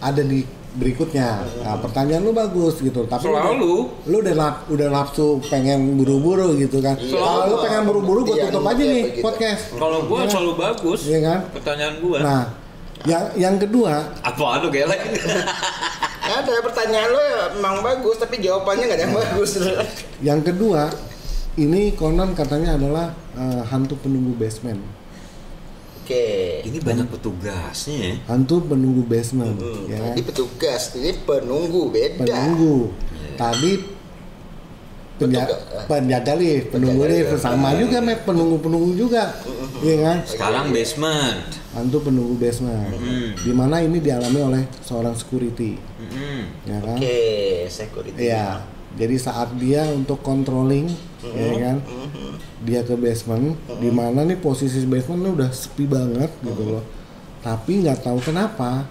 A: ada di berikutnya. Nah, pertanyaan lu bagus gitu, tapi lu udah-
B: Selalu.
A: lu udah nap- udah nafsu pengen buru-buru gitu kan. Kalau lu pengen buru-buru gue
C: Iya,
A: tutup aja
C: iya,
A: nih
C: begitu.
A: podcast.
B: kalau gue selalu bagus
A: Iya kan?
B: pertanyaan gue
A: Nah, yang yang kedua,
B: apa aduh gelek
C: Ada pertanyaan ya emang bagus tapi jawabannya nggak ada yang bagus.
A: yang kedua ini konon katanya adalah eh, hantu penunggu basement.
C: Oke.
B: ini banyak petugasnya ya
A: Hantu penunggu basement,
C: Hmm,
A: ya kan?
C: tadi petugas, ini penunggu beda.
A: Penunggu. Tadi penja-
C: Petugas.
A: penjaga lift, penunggu
C: Penjaga
A: lift sama juga, met penunggu-penunggu juga, iya kan?
B: sekarang basement
A: hantu penunggu basement
B: Hmm.
A: di mana ini dialami oleh seorang security
B: Mm-mm.
A: ya kan
C: Oke, security.
A: Iya. jadi saat dia untuk controlling ya kan dia ke basement di mana nih posisi basementnya udah sepi banget gitu loh. Tapi nggak tahu kenapa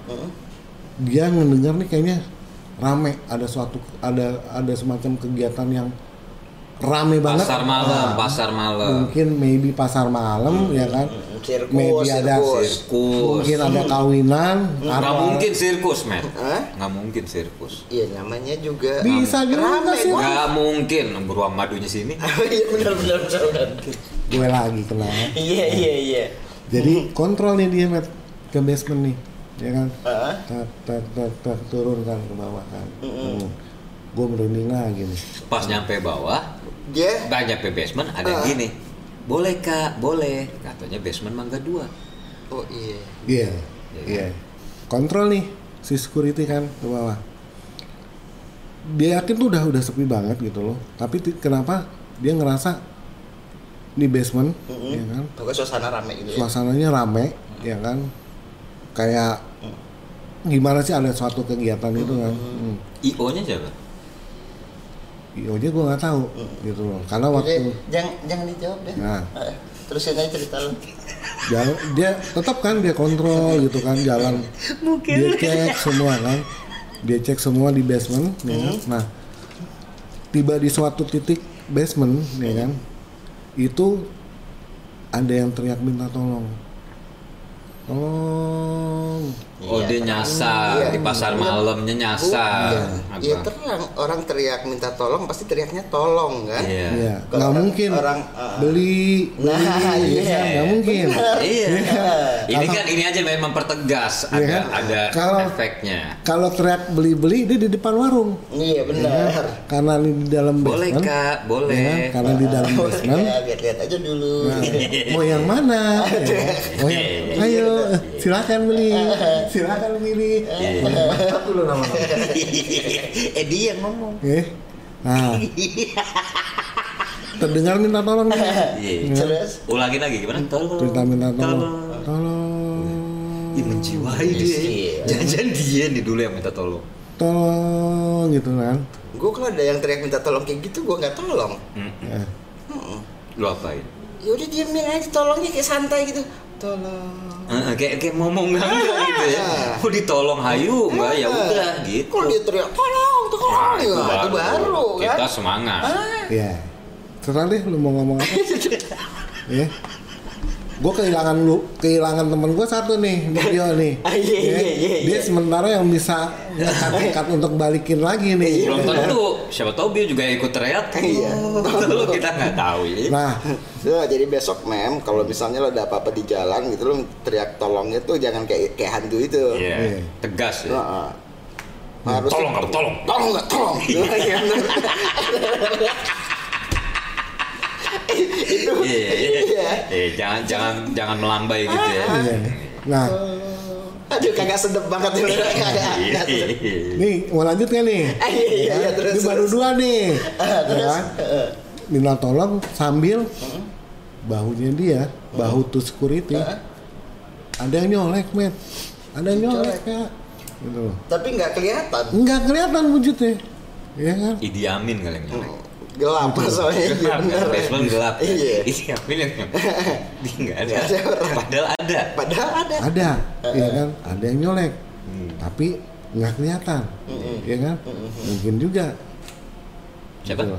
A: dia ngedengar nih kayaknya rame ada suatu ada ada semacam kegiatan yang rame banget
B: Pasar malam,
A: Nah,
B: pasar malam.
A: mungkin maybe pasar malam ya kan
C: Sirkus,
A: maybe ada
C: sirkus.
B: Sirkus.
A: mungkin ada kawinan
B: Nggak
A: apa-
B: mungkin sirkus, men.
C: Hah?
B: Nggak mungkin sirkus.
C: Iya namanya juga
A: bisa juga
C: Rame,
A: sih
C: gua.
B: Nggak mungkin beruang madunya sini. [laughs]
C: Iya benar benar
A: gue lagi kena
C: Iya iya iya.
A: jadi kontrol nih dia Matt, ke basement nih ya kan
C: Hah?
A: tak tak tak tak turun kan ke bawah kan hmm. gue merinding lagi nih
B: Pas nyampe bawah,
C: Dia
B: nggak nyampe basement ada yang
C: Ah.
B: gini. Boleh kak, boleh. Katanya basement mangga dua.
C: Oh iya.
A: iya
B: Iya.
A: iya kontrol nih si security kan ke bawah dia yakin tuh udah udah sepi banget gitu loh tapi kenapa dia ngerasa di basement ya kan
C: Pokoknya suasana rame gitu ya.
A: suasananya rame ya kan kayak gimana sih ada suatu kegiatan itu kan hmm.
B: IO-nya siapa?
A: Aja gue nggak tahu gitu loh karena waktu
C: Jadi, jangan jangan dijawab deh.
A: Nah.
C: Eh, Terusin aja cerita lu.
A: dia, dia tetap kan dia kontrol gitu kan jalan dia cek semua kan dia cek semua di basement ya kan? nah tiba di suatu titik basement ya kan itu ada yang teriak minta tolong tolong
B: Oh
C: Iya,
B: dia nyasar
C: Iya.
B: di pasar malamnya nyasar.
C: Iya.
B: Apa?
C: Iya terang orang teriak minta tolong pasti teriaknya tolong kan?
B: Iya.
A: Iya,
C: Kalau
A: nggak
C: orang-
A: mungkin
C: orang, uh,
A: beli, beli,
C: Nah,
A: ya
C: iya.
A: kan? nggak mungkin.
B: Iya. Ini
A: Kalau-
B: kan ini aja memang mempertegas
A: Iya
B: ada
A: kan?
B: ada
A: Kalau-
B: efeknya.
A: Kalau teriak beli-beli dia di depan warung,
C: Iya benar.
A: karena ini di dalam
B: Boleh
A: basement,
B: kak,
A: ya
B: boleh.
A: kan? karena di dalam basement.
C: Ya, lihat-lihat aja dulu.
A: Nah, mau yang mana? Ya? Mau yang, ayo, silakan beli, silakan beli. Mantap dulu nama. [laughs]
B: eh dia yang ngomong.
A: Eh, nah, terdengar minta tolong nih.
B: Iya.
C: Terus
B: Ulangin lagi gimana? Tolong.
A: Cerita minta tolong,
B: Tolong.
A: tolong,
B: Ih, menjiwai dia.
C: Iya.
B: Jangan-jangan dia nih dulu yang minta tolong.
A: tolong gitu kan.
C: gue kalau ada yang teriak minta tolong kayak gitu gue nggak tolong.
B: Mm.
A: Eh,
B: Lu apain?
C: Ya udah diemin aja tolongnya kayak santai gitu. Tolong.
B: Eh, kayak kayak ngomong nggak gitu ya. Mau [laughs] ditolong hayu enggak ya udah gitu.
C: Kalau dia teriak tolong, tolong,
B: Nah,
C: ya, itu baru, kan.
B: Kita semangat.
A: Ya, terserah deh lu mau ngomong apa. [laughs] ya. Gue kehilangan lu, kehilangan temen gue satu nih, video [laughs] nih.
C: Ah, iya,
A: Ya,
C: iya, iya,
A: Dia
C: iya.
A: sementara yang bisa [laughs] ngekat-ngekat untuk balikin lagi nih.
B: Belum tentu, siapa tahu dia juga ikut teriak. [laughs]
C: Iya.
B: Lalu kita nggak tahu ya.
A: Nah,
C: Ya, jadi besok mem kalau misalnya lo ada apa-apa di jalan gitu lo teriak tolongnya tuh jangan kayak kayak hantu itu.
B: Iya,
A: Iya.
B: tegas ya.
C: Heeh. Harus
B: Tolong kamu, tolong.
C: Tolong nggak tolong. Iya, itu
B: Iya, iya.
C: Iya.
B: Eh, jangan jangan jangan melambai gitu ya.
A: iya. nah,
C: Aduh kagak sedep banget ya. Kagak sedep.
A: nih mau lanjut kan nih?
C: Ah, iya iya iya terus.
A: Ini baru
C: terus.
A: dua nih.
C: Ah, terus.
A: Ya kan? Minta tolong sambil bahunya dia, bahu tuh security. Ada yang nyolek, met. Ada yang nyolek, ya. Gitu.
C: Tapi nggak kelihatan.
A: Enggak kelihatan wujudnya. Iya kan?
B: Idi Amin kali yang nyolek.
C: Gelap soalnya iya
B: Gelap,
C: bener.
B: basement gelap.
C: Iya.
B: Idi Amin yang nggak ada. Padahal ada.
C: Padahal ada.
A: Ada, iya kan? Ada yang nyolek.
B: Hmm.
A: Tapi nggak kelihatan. Iya kan? Mungkin juga.
B: Siapa?
A: Gitu.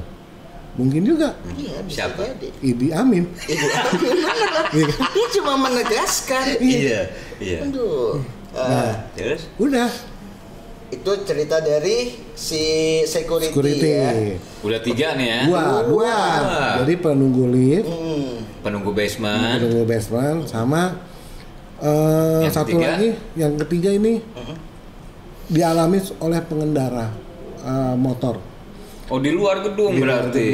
A: Mungkin juga
C: Iya bisa
B: Siapa?
C: jadi.
A: Idi Amin.
C: Iya, bener lah. [laughs]
A: Iya kan?
C: Dia cuma menegaskan.
B: Iya, iya.
C: Aduh.
A: Nah,
C: Ah,
B: Terus?
A: udah
C: itu cerita dari si security,
A: security.
C: ya.
B: Udah tiga nih ya.
A: Dua, dua.
B: Dua.
A: Jadi penunggu lift,
C: Hmm.
B: Penunggu basement.
A: penunggu basement sama eh,
B: Yang
A: satu
B: ketiga?
A: lagi yang ketiga ini dialami oleh pengendara eh, motor.
B: Oh di luar gedung
A: Di luar
B: berarti.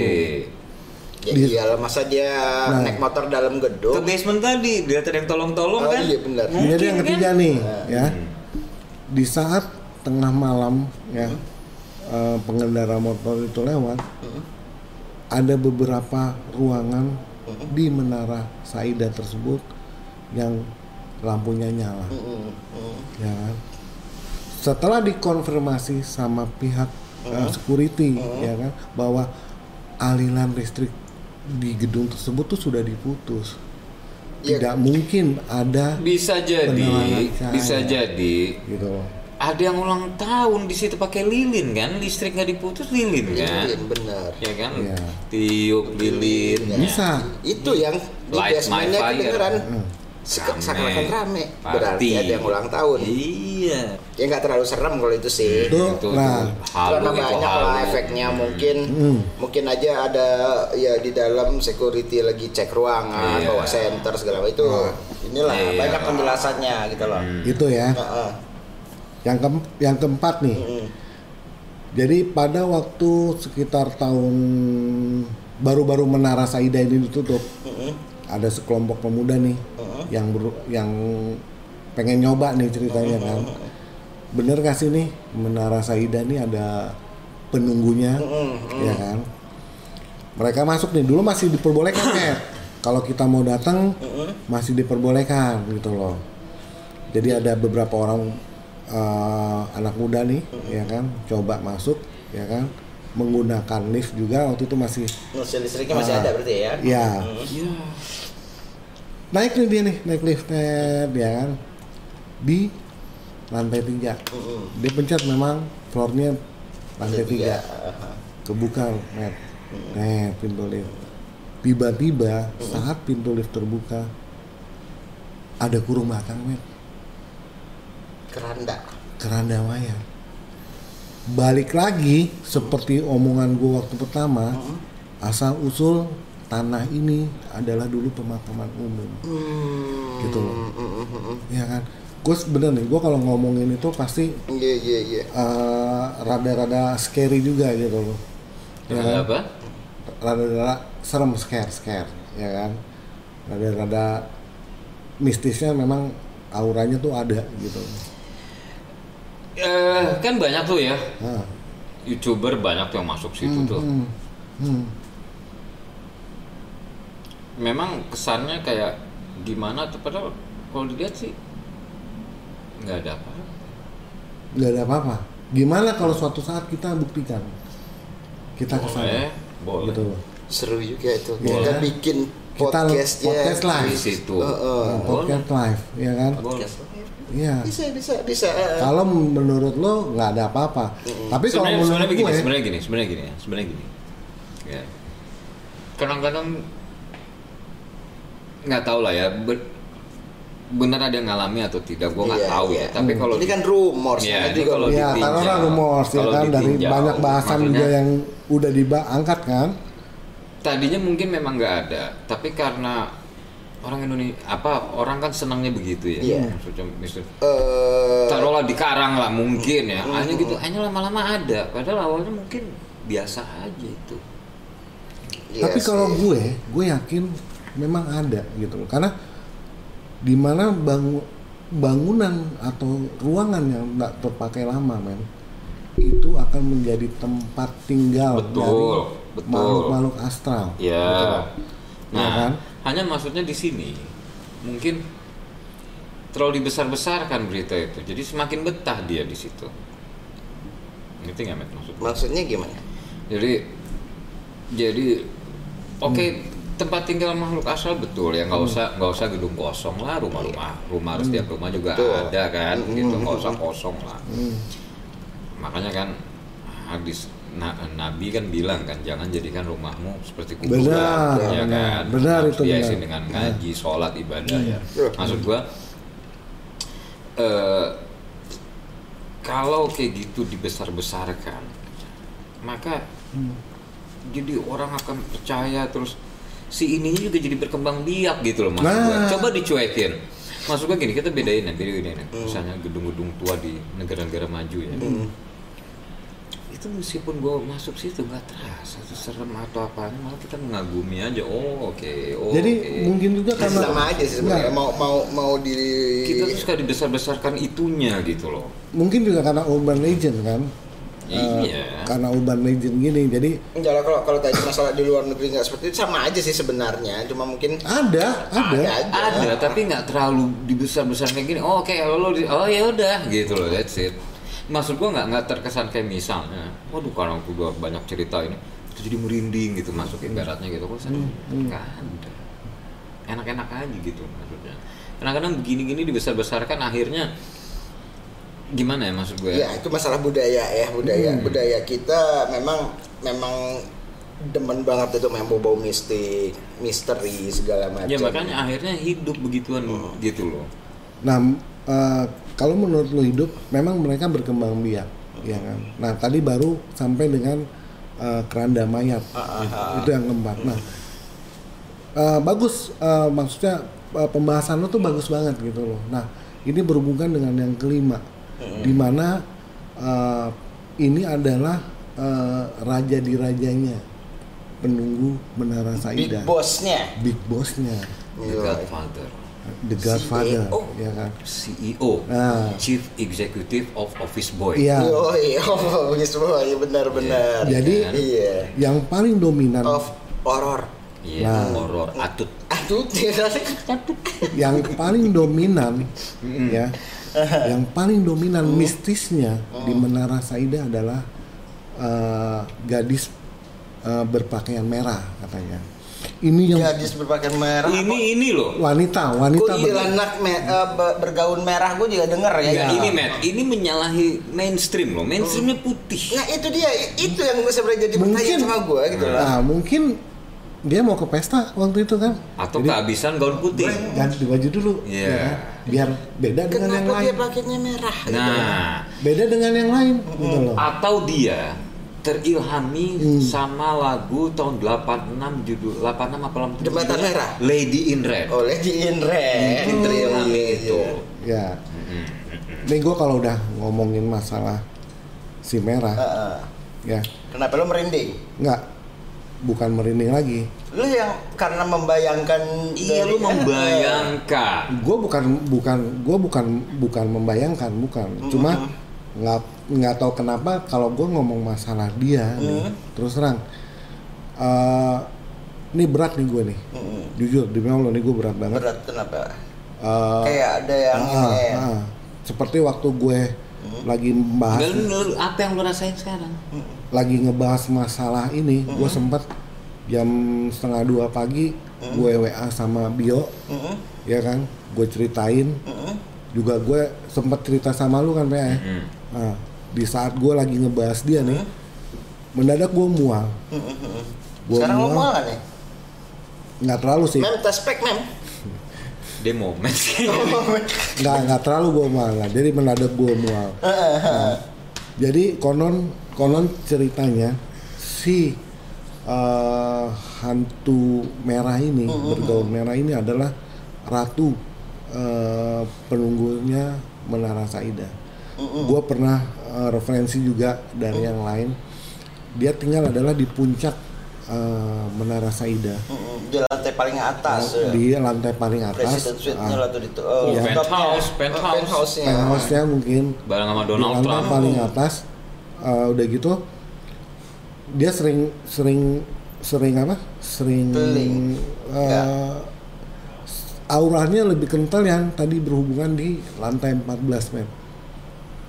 C: Ya
A: Di-
C: iyalah masa dia
A: Nah.
C: naik motor dalam
B: Ke
C: gedung.
B: basement tadi dia yang tolong-tolong
C: Oh
B: kan?
C: iya benar.
A: Jadi yang
B: Mungkin
A: ketiga
B: kan?
A: nih,
C: Nah.
A: ya. Di saat tengah malam ya eh, pengendara motor itu lewat, ada beberapa ruangan di menara Saida tersebut yang lampunya nyala,
C: Hmm, hmm.
A: ya kan. Setelah dikonfirmasi sama pihak eh, security, ya kan, bahwa aliran listrik di gedung tersebut tuh sudah diputus.
C: Iya.
A: Tidak mungkin ada
B: Bisa jadi, bisa jadi.
A: gitu.
B: Ada yang ulang tahun di situ pakai lilin kan, listrik nggak diputus lilin kan,
C: Lilin, bener.
B: ya kan,
A: Iya.
B: tiup lilin.
A: Bisa.
C: Itu yang di
B: Light my
C: basementnya
B: fire.
C: kedengeran.
A: Hmm.
C: Seakan-akan rame.
B: Party.
C: Berarti ada yang ulang tahun.
B: Iya.
C: Ya nggak terlalu serem kalau itu sih.
A: Itu,
B: Itu,
A: nah,
B: itu halu
C: Karena
B: itu
C: banyak lah efeknya mungkin
A: Hmm.
C: mungkin aja ada ya di dalam security lagi cek ruangan
B: Iya.
C: bawa center segala itu inilah
B: Iya.
C: banyak penjelasannya gitu loh
A: itu ya.
C: Heeh.
A: Yang ke yang keempat nih.
C: Mm.
A: Jadi pada waktu sekitar tahun baru-baru Menara Saida ini ditutup,
C: Mm-mm.
A: ada sekelompok pemuda nih yang ber- yang pengen nyoba nih ceritanya kan. Bener gak sih nih Menara Saida ini ada penunggunya, ya kan? Mereka masuk nih dulu masih diperbolehkan [coughs] Matt. Kalau kita mau datang masih diperbolehkan gitu loh. Jadi ada beberapa orang eh, anak muda nih, ya kan, coba masuk, ya kan, menggunakan lift juga waktu itu masih
C: Mesin listriknya masih
A: Ah.
C: ada berarti ya?
A: ya
B: Iya.
A: naik nih dia nih naik lift ya kan di lantai tiga.
C: Mm-mm.
A: dia pencet memang floornya lantai tiga. kebuka net net pintu lift. Tiba-tiba saat pintu lift terbuka ada kurung belakang net
C: keranda
A: keranda mayat balik lagi seperti omongan gue waktu pertama asal usul tanah ini adalah dulu pemakaman umum
C: Hmm.
A: Gitu loh.
C: Mm, mm, mm, mm.
A: ya kan gue bener nih gue kalau ngomongin itu pasti
C: iya iya iya
A: eh, rada-rada scary juga gitu loh ya kan?
B: apa?
A: rada-rada serem scare scare ya kan rada-rada mistisnya memang auranya tuh ada gitu
B: Eh, kan banyak tuh ya.
A: Nah,
B: youtuber banyak tuh yang masuk situ tuh.
A: hmm, hmm.
B: Memang kesannya kayak gimana tuh? Padahal kalau dilihat sih nggak ada apa.
A: nggak ada apa-apa. Gimana kalau suatu saat kita buktikan? Kita ke sana
B: Boleh, boleh.
A: gitu. Loh
C: seru juga itu. Kita bikin
A: Kita
C: podcastnya
A: podcast live.
B: Di situ.
C: Heeh.
A: Nah, podcast live ya kan
C: podcast
A: iya
C: bisa bisa bisa
A: kalau menurut lo nggak ada apa-apa tapi kalau
B: sebenarnya
A: menurut
B: sebenarnya begini,
A: gue
B: sebenarnya gini, sebenarnya gini, ya, sebenarnya gini. Ya. Kadang-kadang nggak tahu lah ya, be- benar ada yang ngalami atau tidak, gua nggak
C: Iya,
B: tahu
C: iya.
B: ya. Tapi kalau
C: ini kan rumor
B: Iya,
C: sama
B: ini kalau
A: ya
B: ditinjau,
A: taruhlah rumors ya
B: kalau
A: kan dari banyak bahasan juga yang udah diangkat kan
B: tadinya mungkin memang nggak ada, tapi karena orang Indonesia apa orang kan senangnya begitu ya.
C: Iya.
B: Maksudnya, misalnya,
C: eh
B: taruhlah di Karang lah mungkin ya. Hanya gitu hanya lama-lama ada. Padahal awalnya mungkin biasa aja itu.
C: Iya
A: tapi kalau gue gue yakin memang ada gitu loh. Karena di mana bangu- bangunan atau ruangan yang nggak terpakai lama men itu akan menjadi tempat tinggal
B: Betul,
A: dari
B: betul.
A: makhluk-makhluk astral
B: ya
A: Iya
B: nah
A: kan?
B: hanya maksudnya di sini mungkin terlalu dibesar-besarkan berita itu jadi semakin betah dia di situ ngerti nggak Met maksudnya
C: maksudnya gimana
B: jadi jadi oke
A: Hmm.
B: tempat tinggal makhluk asal betul ya nggak usah nggak usah gedung kosong lah rumah-rumah rumah
A: Hmm.
B: setiap rumah juga
C: Betul.
B: ada kan gitu nggak usah kosong lah
A: Hmm.
B: makanya kan hadis na- Nabi kan bilang kan jangan jadikan rumahmu seperti kuburan
A: Benar,
B: ya
A: benar.
B: kan?
A: Benar
B: Harus
A: itu, benar.
B: dengan ngaji sholat ibadah ya.
C: Hmm.
B: maksud gua eh, kalau kayak gitu dibesar-besarkan maka jadi orang akan percaya terus si ini juga jadi berkembang biak gitu loh maksud gua.
A: Nah.
B: coba dicuekin. Maksud gua gini kita bedain ya bedain ya. Misalnya gedung-gedung tua di negara-negara maju ya itu meskipun gue masuk situ nggak terasa tuh serem atau apa malah kita mengagumi aja oh oke oh,
A: jadi
B: oke.
A: mungkin juga
C: Ya,
A: karena
C: sama aja sih sebenarnya mau mau mau di
B: kita tuh suka dibesar-besarkan itunya gitu loh.
A: Mungkin juga karena urban legend kan?
B: Ya,
A: Eh,
B: iya
A: karena urban legend gini jadi
C: Enggak lah kalau kalau tadi masalah di luar negeri nggak seperti itu sama aja sih sebenarnya cuma mungkin
A: ada ada,
C: aja.
B: ada tapi nggak terlalu dibesar-besar kayak gini oh oke kalau lo di- oh ya udah gitu loh that's it maksud gua nggak nggak terkesan kayak misalnya waduh karena aku udah banyak cerita ini itu jadi merinding gitu masuk ibaratnya gitu. Kok saya
A: Hmm,
B: ada. Enak-enak aja gitu maksudnya. Kadang-kadang begini-gini dibesar-besarkan akhirnya gimana ya maksud gue
C: Ya? Itu masalah budaya ya. Budaya budaya kita memang memang demen banget itu memang bau mistik, misteri segala macam.
B: ya makanya akhirnya hidup begituan gitu loh.
A: Nah, eh, kalau menurut lo hidup, memang mereka berkembang biak, ya kan. Nah, tadi baru sampai dengan eh, keranda mayat, itu yang keempat. Nah, eh, bagus, eh, maksudnya eh, pembahasan lo tuh bagus banget gitu loh. Nah, ini berhubungan dengan yang kelima, di mana eh, ini adalah eh, raja di rajanya, penunggu menara
C: Big
A: Saida,
C: bossnya.
A: big bossnya,
B: The
C: Iya.
B: Godfather
A: the Godfather,
C: CEO.
A: ya kan.
B: CEO
A: Nah.
B: Chief Executive of Office Boy
A: Iya.
C: Oh iya, [laughs] oh, semua iya benar-benar.
A: Jadi-
C: iya.
A: Yang paling dominan,
C: Of horror.
B: Iya,
A: Nah.
B: horor atut
C: Aduh,
A: yang paling dominan, ya, [laughs] yang paling dominan mistisnya di Menara Saida adalah eh, gadis eh, berpakaian merah katanya. Ini yang
C: gadis berpakaian merah.
B: ini ini loh
A: wanita, wanita
C: Gue
A: ber-
C: anak me- eh, be- bergaun merah gue juga denger ya. Gitu.
B: ini Matt, ini menyalahi mainstream loh. Mainstreamnya putih.
C: Nah itu dia, itu yang gue sebenarnya jadi
A: Mungkin-
C: pertanyaan sama gue gitu.
A: Nah, mungkin dia mau ke pesta waktu itu kan.
B: Atau
A: Jadi,
B: kehabisan gaun putih.
A: ganti baju dulu,
B: Iya.
A: ya kan? biar beda dengan yang
C: Kenapa
A: lain.
C: dia pakainya merah? gitu?
B: Nah,
A: Beda dengan yang lain, gitu loh.
B: atau dia terilhami
A: Hmm.
B: sama lagu tahun 86 judul 86 apa 87
C: Jembatan? Merah?
B: Lady in Red.
C: Oleh di Inre.
B: Mungkin terilhami
C: Iya,
B: itu.
A: Ya. Nih gue kalau udah ngomongin masalah si merah,
C: Heeh.
A: ya
C: Kenapa lo merinding?
A: nggak bukan merinding lagi
C: Lu yang karena membayangkan
B: Iya lu membayangkan.
A: gue bukan bukan gue bukan bukan membayangkan bukan cuma nggak nggak tahu kenapa kalau gue ngomong masalah dia nih, terus terang eh ini berat nih gue nih
C: Mm-mm.
A: jujur demi allah nih gue berat banget
C: berat kenapa?
A: Eh,
C: Kayak ada yang
A: ah,
C: ini ya.
A: ah. seperti waktu gue lagi membahas
B: lu- lu- apa yang lu rasain sekarang?
A: lagi ngebahas masalah ini gue sempat jam setengah dua pagi gue wa sama Bio
C: Mm-mm.
A: ya kan gue ceritain
C: Mm-mm.
A: juga gue sempat cerita sama lu kan PA ya?
B: Hmm.
A: Nah, di saat gue lagi ngebahas dia nih mendadak gue mual
C: Mm-mm.
A: Gua
C: Sekarang lo
A: mual.
C: mau nggak nih?
A: nggak terlalu sih
C: Mem, tes spek mem.
B: Demo, men. [laughs]
A: nggak nggak terlalu gue mual lah jadi mendadak gue mual Nah, jadi konon konon ceritanya si eh, hantu merah ini bergaun merah ini adalah ratu eh, penunggunya Menara Saida. Gue pernah eh, referensi juga dari yang lain. Dia tinggal adalah di puncak eh, Menara Saida.
C: Mm-mm. Di lantai paling atas. ya.
A: Di lantai paling atas.
C: President suite-nya
A: ah,
C: lah tuh di.
B: Penthouse, penthouse.
C: penthouse-nya.
A: penthouse-nya mungkin
B: Bareng sama
A: di
B: Donald
A: lantai
B: Trump.
A: paling atas eh, udah gitu dia sering sering sering apa sering
C: Keliling.
A: eh,
C: Ya.
A: auranya lebih kental yang tadi berhubungan di lantai 14 men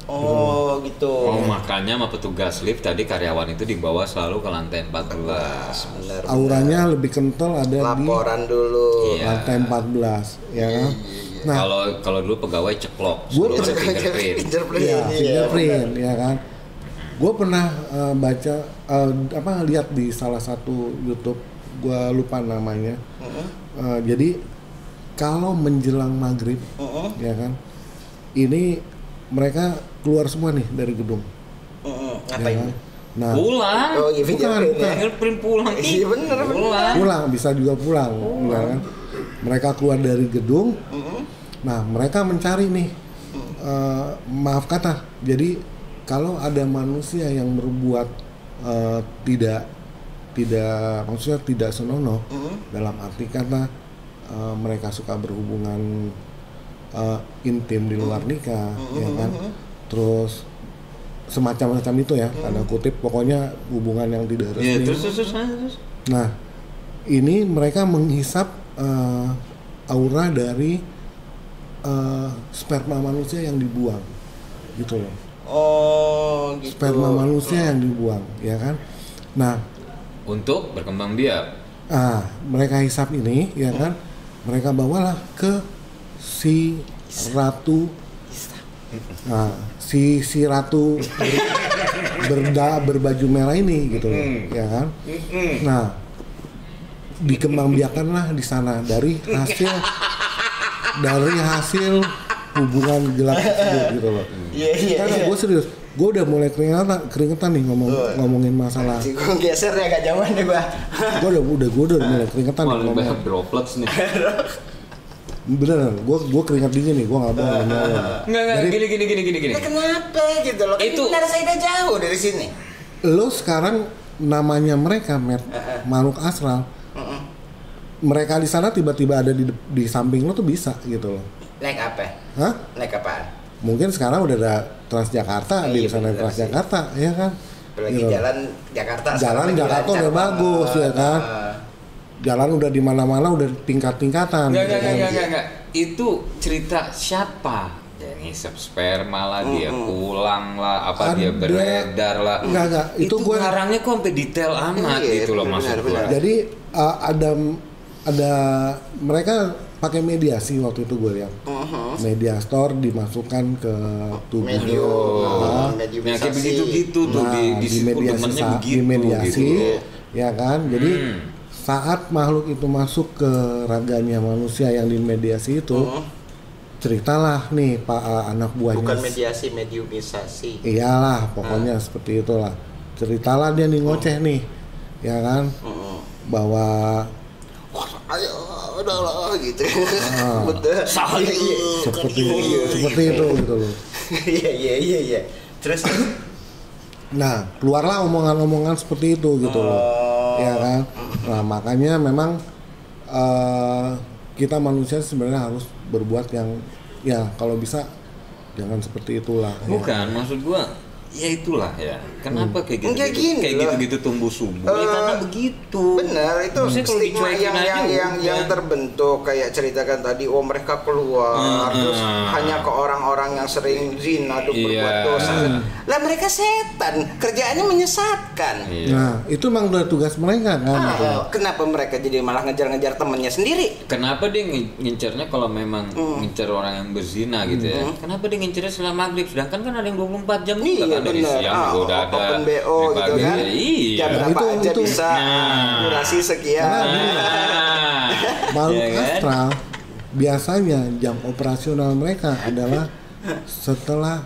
C: Oh gitu.
B: Oh makanya sama petugas lift tadi karyawan itu dibawa selalu ke lantai 14.
C: Benar.
A: auranya lebih kental ada
C: Laporan dulu.
A: di
B: Iya.
A: lantai 14 ya kan nah
B: Kalau kalau dulu pegawai ceklok,
A: Gua
B: suruh
A: pernah-
B: fingerprint.
C: Fingerprint.
A: Iya,
C: iya.
A: fingerprint ya kan. Gue pernah eh, baca eh, apa lihat di salah satu YouTube, gue lupa namanya.
C: Mm-mm.
A: Eh, jadi kalau menjelang maghrib,
C: Mm-mm.
A: ya kan, ini mereka keluar semua nih dari gedung.
C: Mm-mm.
A: ya
C: Ngapain?
A: kan? Nah,
B: Pulang.
C: Oh iya
A: Bukan,
C: ya.
A: bukan.
B: Fingerprint pulang.
C: Iya, bener.
B: Pulang.
A: pulang bisa juga pulang, ya kan. Mereka keluar dari gedung,
C: Mm-mm.
A: Nah, mereka mencari nih, eh, maaf kata, jadi kalau ada manusia yang berbuat eh, tidak tidak maksudnya tidak senonoh
C: Mm-mm.
A: dalam arti kata eh, mereka suka berhubungan eh, intim di luar nikah, ya kan, terus semacam-macam itu ya, tanda kutip, pokoknya hubungan yang tidak resmi.
B: Iya, terus terus terus. terus.
A: Nah, ini mereka menghisap eh, aura dari eh, sperma manusia yang dibuang, gitu loh.
C: Oh gitu.
A: Sperma manusia yang dibuang, ya kan? Nah,
B: untuk berkembang biak.
A: Ah, mereka hisap ini, ya kan? Mereka bawalah ke si ratu. Nah, si si ratu ber- berda berbaju merah ini gitu loh, ya kan? Nah, dikembangbiakanlah di sana dari hasil dari hasil hubungan gelap tersebut gitu loh.
C: Iya iya.
A: Karena
C: iya.
A: gue serius, gue udah mulai keringetan, keringetan nih ngomong ngomongin masalah.
C: Si gue geser ya gak jauhan deh gua.
A: Gue udah udah gue udah mulai keringetan nih
B: Paling
A: ngomong.
B: banyak droplets nih. [laughs]
A: Bener, gue gue keringet dingin nih, gue nggak bohong. nggak bohong.
B: Enggak enggak
A: Jadi-
B: gini gini gini gini gini.
C: Ya kenapa gitu loh? Kan
B: Itu-
C: udah jauh dari sini.
A: Lo sekarang namanya mereka, Matt, makhluk astral. Mereka di sana tiba-tiba ada di di samping lo tuh bisa gitu loh.
C: Naik apa?
A: Hah?
C: Naik apaan?
A: Mungkin sekarang udah ada Transjakarta,
C: Oh,
A: di
C: iya,
A: sana Transjakarta, ya kan?
C: Apalagi
A: Gitu.
C: jalan Jakarta.
A: Jalan
C: lagi
A: Jakarta udah bagus, ya kan? Jalan udah di mana-mana udah tingkat-tingkatan.
B: Enggak
A: gitu
B: enggak
A: kan.
B: enggak enggak enggak. Itu cerita siapa? Dia ngisep sperma lah, dia pulang lah, apa dia
A: Ada-
B: beredar lah.
A: Enggak, enggak. Itu
B: Itu,
A: gua-
B: ngarangnya kok sampai detail amat
C: Iya,
B: gitu loh
C: benar,
B: maksud gua.
C: benar.
A: Jadi uh, ada ada mereka pakai mediasi waktu itu gue lihat.
C: Mhm.
A: Media store dimasukkan ke tubuh.
C: Medium,
A: Nah,
C: medium
B: Nah, kayak begitu-gitu tuh
A: Nah,
B: di, di, situ
A: mediasi sa-
B: begitu
A: di mediasi
B: gitu.
A: ya kan jadi
B: Hmm.
A: Saat makhluk itu masuk ke raganya manusia yang dimediasi itu
C: Mhm.
A: ceritalah nih pak uh, anak buahnya
C: Bukan mediasi, mediumisasi.
A: iyalah pokoknya
C: Hmm.
A: seperti itulah ceritalah dia nih ngoceh nih ya kan
C: Mhm.
A: bahwa
C: Wah, ayo, udah lah gitu.
A: Ah. [laughs]
C: Betul.
B: Saya.
C: Iya,
A: seperti
C: iya,
A: seperti
C: iya.
A: itu gitu loh
C: Iya, iya, iya, iya. Terus
A: Nah, keluarlah omongan-omongan seperti itu gitu loh. Ya kan? Nah, makanya memang eh, kita manusia sebenarnya harus berbuat yang ya kalau bisa jangan seperti itulah. ya.
B: Bukan, maksud gua ya itulah ya. Kenapa kayak gitu?
C: Enggak gini
B: kayak
C: loh.
B: gitu-gitu tumbuh subur? ya
C: Eh,
B: karena begitu.
C: Benar, itu
B: Maksudnya kalau
C: stigma yang
B: aja
C: yang yang, yang terbentuk kayak ceritakan tadi, oh mereka keluar
B: Hmm,
C: terus
B: hmm.
C: hanya ke orang-orang yang sering zina atau berbuat
B: Iya.
C: dosa. Lah mereka setan, kerjaannya menyesatkan.
B: Iya.
A: Nah, itu memang udah tugas mereka kan.
C: Ah,
A: gitu.
C: kenapa mereka jadi malah ngejar-ngejar temennya sendiri?
B: Kenapa dia ngi- ngincernya kalau memang
C: Hmm.
B: ngincer orang yang berzina gitu ya? Kenapa dia ngincernya setelah maghrib? Sedangkan kan ada yang 24 jam juga
C: Iya
B: kan dari
C: benar.
B: siang
C: Ah,
B: udah ada.
C: open BO gitu kan.
B: Iya.
C: Jam berapa
A: Itu-
C: aja
A: itu-
C: bisa
B: Nah.
C: durasi sekian.
B: Nah,
A: Makhluk
B: ya kan?
A: astral biasanya jam operasional mereka adalah setelah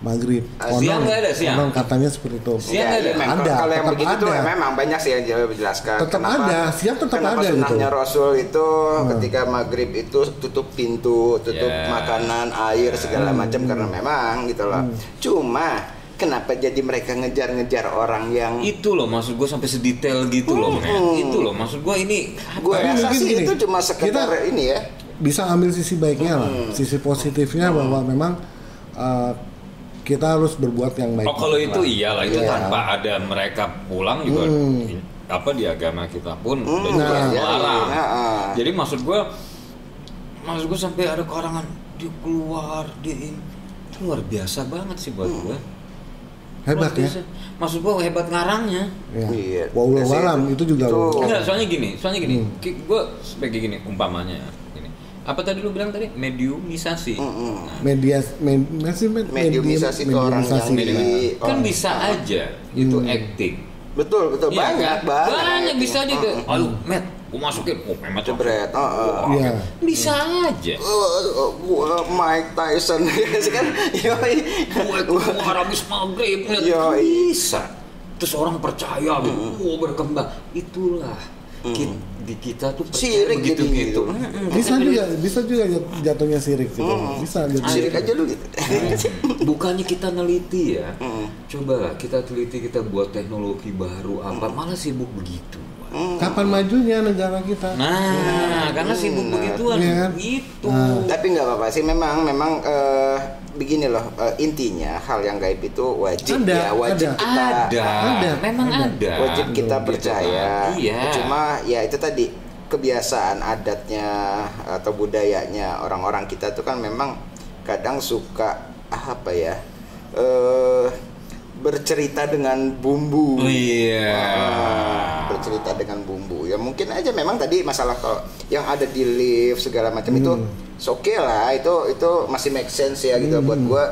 A: maghrib.
C: Ah,
B: siang nggak ada, siang?
A: konon katanya seperti itu.
B: Siang
C: Ya,
B: ada?
C: iya, memang.
A: Ada,
C: Kalau yang begitu tuh
A: ada.
C: memang banyak sih yang jauh dijelaskan.
A: Tetap ada, siang tetap
C: kenapa
A: ada gitu.
C: Rasul itu ketika maghrib itu tutup pintu, tutup
B: Ya.
C: makanan, air segala macam karena memang gitu loh. Cuma kenapa jadi mereka ngejar-ngejar orang yang
B: Itu loh maksud gue sampai sedetail gitu loh, men. Itu loh maksud gue ini
C: gue
A: Tapi
C: rasa sih
A: gini,
C: itu cuma sekedar
A: kita-
C: ini ya.
A: bisa ambil sisi baiknya lah,
C: Hmm.
A: sisi positifnya bahwa memang uh, kita harus berbuat yang baik.
B: Oh kalau itu iyalah itu
A: Iya.
B: tanpa ada mereka pulang juga
A: Hmm.
B: apa di agama kita pun
C: Hmm,
B: udah juga
A: nah.
C: Nah, ah.
B: Jadi maksud gua maksud gua sampai ada keorangan dia keluar ini itu luar biasa banget sih buat gua.
A: Hebat
B: Luar
A: ya.
B: Maksud gua hebat ngarangnya.
A: Ya.
C: Iya.
A: Wallahu
C: Iya sih,
A: alam itu juga.
C: itu-
B: Enggak, soalnya gini, soalnya gini.
A: Hmm.
B: Gua sebagai gini umpamanya ya. Apa tadi lu bilang tadi? Mediumisasi.
C: Mm-mm.
A: Media, med, masih med,
C: Mediumisasi ke orang yang
A: mediumisasi.
C: di-
B: Medium- kan
C: orang-
B: bisa aja itu
A: Hmm.
B: acting.
C: Betul betul
B: Iya
C: banyak
B: kan?
C: banyak.
B: banyak bisa aja tuh.
C: Mm-mm.
B: Ayo, Matt, gua masukin. Oh, Matt
C: Jebret. Oh, oh.
B: Wah,
A: Iya.
B: Bisa aja.
C: Uh, gua Mike Tyson [laughs] kan yoi
B: Gue habis maghrib bisa. Terus orang percaya, oh berkembang. Itulah ki- di kita tuh
C: Sirik
B: gitu.
C: gitu.
A: Bisa juga, bisa juga jat- jatuhnya sirik gitu. Bisa jatuhnya.
C: sirik aja lu gitu [laughs]
B: Bukannya kita neliti ya,
C: Mm.
B: coba kita teliti kita buat teknologi baru apa, malah sibuk begitu.
A: Kapan majunya negara kita?
B: Nah, karena sibuk
C: benar.
B: begituan,
A: Iya kan?
B: gitu.
A: Nah.
C: tapi nggak apa-apa sih memang memang eh, begini loh eh, intinya hal yang gaib itu wajib
A: Ada,
C: ya wajib
A: ada.
C: kita
B: Ada,
A: Ada,
B: memang
A: ada.
B: ada.
C: wajib kita
B: Gitu
C: percaya
B: kan. Iya.
C: cuma ya itu tadi kebiasaan adatnya atau budayanya orang-orang kita tuh kan memang kadang suka apa ya eh bercerita dengan bumbu.
B: Oh, iya.
C: Ah, bercerita dengan bumbu. Ya mungkin aja memang tadi masalah kalau yang ada di lift segala macam itu oke lah itu itu masih make sense ya gitu buat gua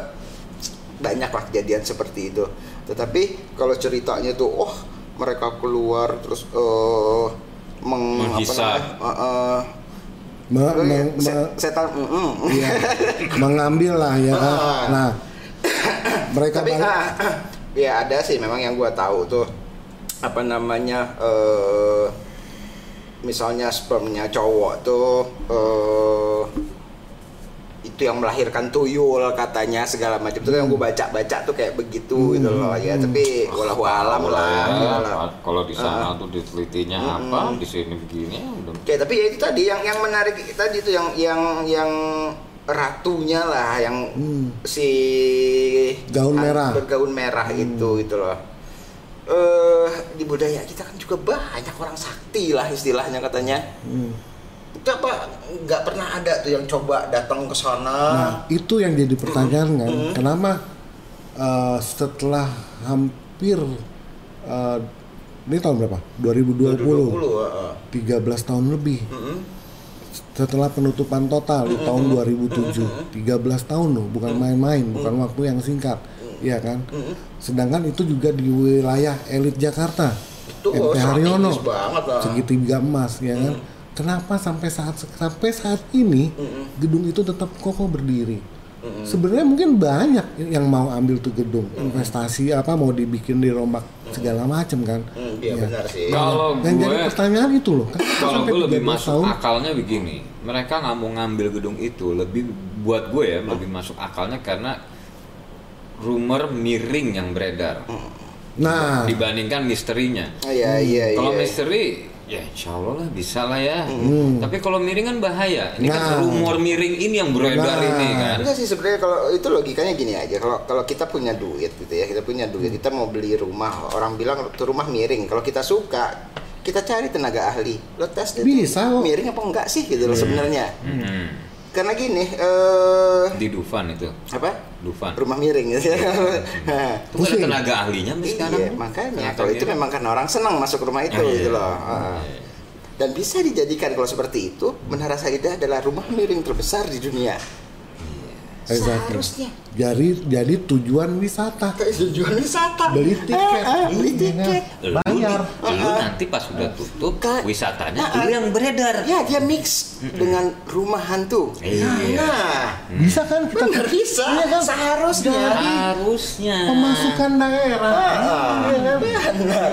C: banyak lah kejadian seperti itu. Tetapi kalau ceritanya tuh oh mereka keluar terus eh meng, apa
B: Menghisap.
C: namanya, eh, eh,
A: Me-
C: Oh, iya.
A: me- me-
C: Se- setan mm, mm.
A: iya, [laughs] mengambil lah ya kan.
C: Ah.
A: Nah, [coughs] mereka
C: tapi
A: balik-
C: ah, ya ada sih memang yang gua tahu tuh apa namanya eh misalnya spermnya cowok tuh eh itu yang melahirkan tuyul katanya segala macam itu yang gue baca baca tuh kayak begitu gitu loh ya. Tapi walau alam lah
B: Ya, kalau di sana tuh ditelitinya apa, di sini begini udah.
C: Oke, tapi ya itu tadi yang yang menarik tadi itu yang yang yang ratunya lah yang si
A: Gaun merah.
C: bergaun merah itu gitu loh. Eh di budaya kita kan juga banyak orang sakti lah istilahnya katanya.
A: Hmm.
C: Itu apa nggak pernah ada tuh yang coba datang ke sana?
A: Nah, itu yang jadi pertanyaan kan. Kenapa eh, setelah hampir eh, ini tahun berapa? 2020.
C: 2020, heeh.
A: 13 tahun lebih.
C: Mm-mm.
A: Setelah penutupan total di tahun 2007. 13 tahun loh, bukan main-main, bukan waktu yang singkat. Iya kan? Sedangkan itu juga di wilayah elit Jakarta.
C: Itu oh,
A: MT Haryono.
C: lah.
A: segitiga emas ya kan kenapa sampai saat sampai saat ini gedung itu tetap kokoh berdiri sebenarnya mungkin banyak yang mau ambil tuh gedung. Investasi apa mau dibikin dirombak segala macam kan?
C: Hmm, iya
A: Ya.
C: benar sih.
B: Kalau
A: dan jadi
B: gue
A: pertanyaan itu loh kenapa
B: kalau
A: sampai
B: gue lebih
A: 13
B: masuk
A: tahun.
B: akalnya begini. Mereka nggak mau ngambil gedung itu. Lebih buat gue ya lebih masuk akalnya karena rumor miring yang beredar.
A: Nah.
B: Dibandingkan misterinya.
C: Oh, iya iya
B: kalau
C: iya.
B: misteri ya insya Allah lah bisa lah ya tapi kalau miring kan bahaya ini kan
A: Nah.
B: rumor miring ini yang beredar
A: Nah.
B: ini kan
C: Enggak sih sebenarnya kalau itu logikanya gini aja. Kalau kalau kita punya duit gitu ya, kita punya duit, kita mau beli rumah, orang bilang tuh rumah miring. Kalau kita suka, kita cari tenaga ahli. Lo tes deh
A: Bisa
C: miring apa enggak sih gitu loh sebenarnya.
B: Hmm.
C: Karena gini, eh
B: di Dufan itu
C: apa?
B: Dufan
C: Rumah miring gitu. [laughs] Nah,
B: itu ada tenaga ahlinya mas sekarang
C: Iya, makanya
B: Tenaga
C: kalau itu memang karena orang senang masuk rumah itu
B: Ah, iya.
C: gitu loh. Ah. Dan bisa dijadikan kalau seperti itu, Menara Saidah adalah rumah miring terbesar di dunia.
A: Exactly.
C: Seharusnya.
A: jadi jadi tujuan wisata
C: Tujuan wisata.
A: beli tiket
C: Ah, ah, beli
A: Iya,
C: tiket.
B: Lu,
A: bayar
B: lu nanti pas sudah tutup
C: Ka-
B: wisatanya
C: Nah,
B: lu yang beredar
C: Ya, dia mix dengan rumah hantu.
B: Iya.
C: Nah,
A: bisa kan kita
C: benar bisa.
A: Iya kan?
C: Seharusnya.
B: harusnya
A: pemasukan daerah
C: Ah,
A: Iya kan?
C: benar.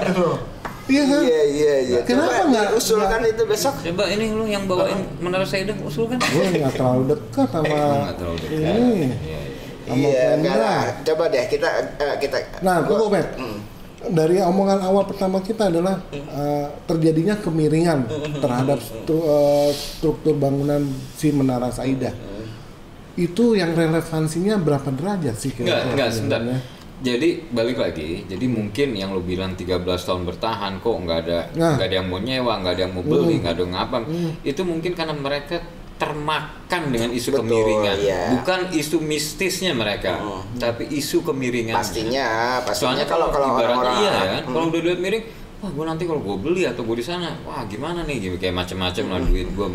A: Iya kan
C: Iya, iya, iya.
A: Kenapa nggak-
C: usulkan itu besok?
B: coba ini lu yang bawain menara Saidah usul kan
A: gue nggak terlalu dekat sama
B: terlalu dekat
A: ini
B: Iya, iya.
C: Iya, enggak. Coba deh kita eh, kita
A: Nah, tunggu Bet.
C: Hmm.
A: Dari omongan awal pertama kita adalah eh, terjadinya kemiringan terhadap stru- eh, struktur bangunan si Menara Saidah. Itu yang relevansinya berapa derajat sih
B: Enggak,
A: kira-kira
B: enggak, sebentar. Jadi balik lagi, jadi mungkin yang lu bilang 13 tahun bertahan kok nggak ada
A: Nah.
B: nggak ada yang mau nyewa, nggak ada yang mau beli, nggak ada yang ngapa. Itu mungkin karena mereka termakan dengan isu
C: Betul,
B: kemiringan,
C: iya.
B: bukan isu mistisnya mereka, tapi isu kemiringan.
C: pastinya, pastinya
B: Soalnya
C: kalau kalau orang-orang
B: iya kan, kalau udah lihat miring, wah gue nanti kalau gue beli atau gue di sana, wah gimana nih, kayak macam-macam lah duit gue.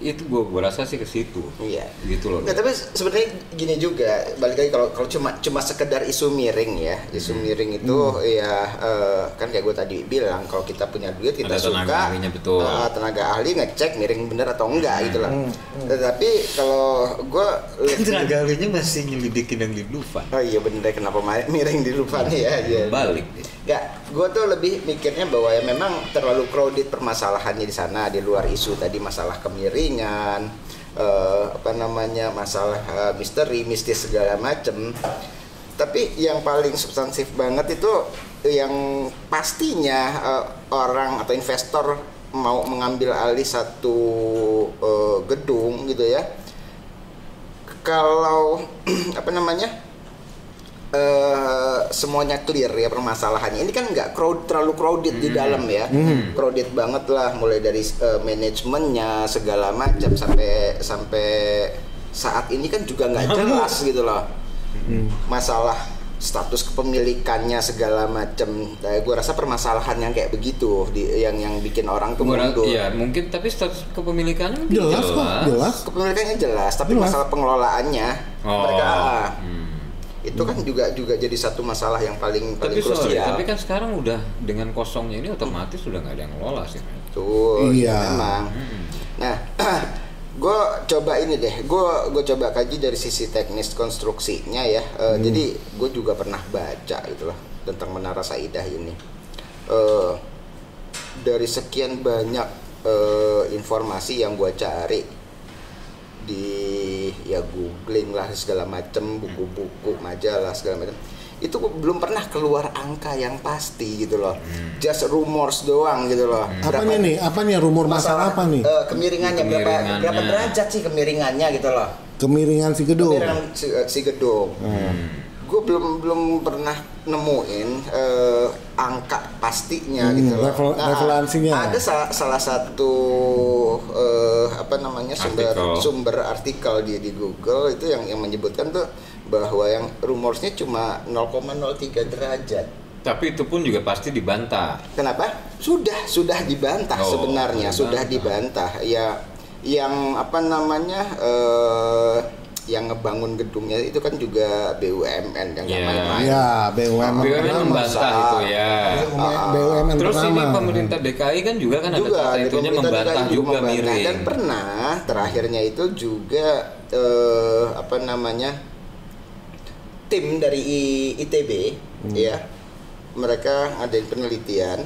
B: Itu gue gue rasa sih ke situ.
C: Iya.
B: Gitu loh.
C: Nggak, tapi sebenarnya gini juga balik lagi kalau kalau cuma cuma sekedar isu miring ya isu
B: Hmm.
C: miring itu ya eh, kan kayak gue tadi bilang kalau kita punya duit kita
B: Ada
C: suka
B: tenaga ahlinya, betul. Hmm,
C: eh, tenaga ahli ngecek miring bener atau enggak gitu lah tetapi kalau gue
B: Tenaga ahlinya masih nyelidikin yang di Dufan.
C: oh iya bener kenapa miring di lupa nih ya iya.
B: Balik.
C: Nggak, gue tuh lebih mikirnya bahwa ya memang terlalu crowded permasalahannya di sana di luar isu tadi masalah kemiringan, eh, apa namanya masalah eh, misteri, mistis segala macem. Tapi yang paling substansif banget itu yang pastinya eh, orang atau investor mau mengambil alih satu eh, gedung gitu ya. Kalau [clears throat] apa namanya? Eh semuanya clear ya permasalahannya. Ini kan nggak crowd terlalu crowded di dalam ya, crowded banget lah, mulai dari eh, manajemennya segala macam sampai sampai saat ini kan juga nggak jelas gitu loh. Masalah status kepemilikannya segala macam. Nah, gue rasa permasalahan yang kayak begitu di, yang yang bikin orang tuh mundur.
B: Iya, mungkin tapi status kepemilikannya mungkin
A: Jelas kok, jelas.
C: Kepemilikannya jelas, tapi
A: Jelas.
C: masalah pengelolaannya
B: Oh.
C: mereka ah,
B: hmm.
C: Itu kan juga juga jadi satu masalah yang paling
B: Tapi
C: paling
B: sorry,
C: krusial.
B: tapi kan sekarang udah dengan kosongnya ini otomatis sudah nggak ada yang ngelola sih.
C: Betul,
A: Iya.
C: ya memang. Nah, [clears throat] gue coba ini deh, gue gue coba kaji dari sisi teknis konstruksinya ya. Eh, Jadi gue juga pernah baca gitu loh tentang Menara Saidah ini. Eh, dari sekian banyak eh, informasi yang gue cari di ya googling lah segala macem buku-buku majalah segala macam itu belum pernah keluar angka yang pasti gitu loh. Just rumors doang gitu loh.
A: Apanya nih? Apanya rumor masalah apa nih?
C: eh, kemiringannya, berapa?
B: Kemiringannya.
C: berapa derajat sih kemiringannya gitu loh.
A: Kemiringan si gedung.
C: kemiringan si, eh, si gedung gue belum belum pernah nemuin eh, angka pastinya
A: Hmm,
C: gitu loh
A: revel- referensinya.
C: ada sa- salah satu eh, apa namanya sumber
B: Artikel.
C: sumber artikel di di Google itu yang yang menyebutkan tuh bahwa yang rumorsnya cuma 0,03 derajat
B: Tapi itu pun juga pasti dibantah.
C: Kenapa? Sudah, sudah dibantah
B: Oh,
C: sebenarnya, sudah dibantah. Ya, yang apa namanya, eh, yang ngebangun gedungnya itu kan juga BUMN yang
B: Iya.
C: main-main.
A: Ya, BUMN
B: BUMN membantah itu ya.
A: BUMN
B: Terus ini pemerintah DKI kan juga kan ada
C: juga di
B: itunya
C: pemerintah
B: membantah
C: DKI
B: juga
C: membantah.
B: miring.
C: Dan pernah terakhirnya itu juga eh, apa namanya tim dari ITB
B: Hmm.
C: ya mereka ngadain penelitian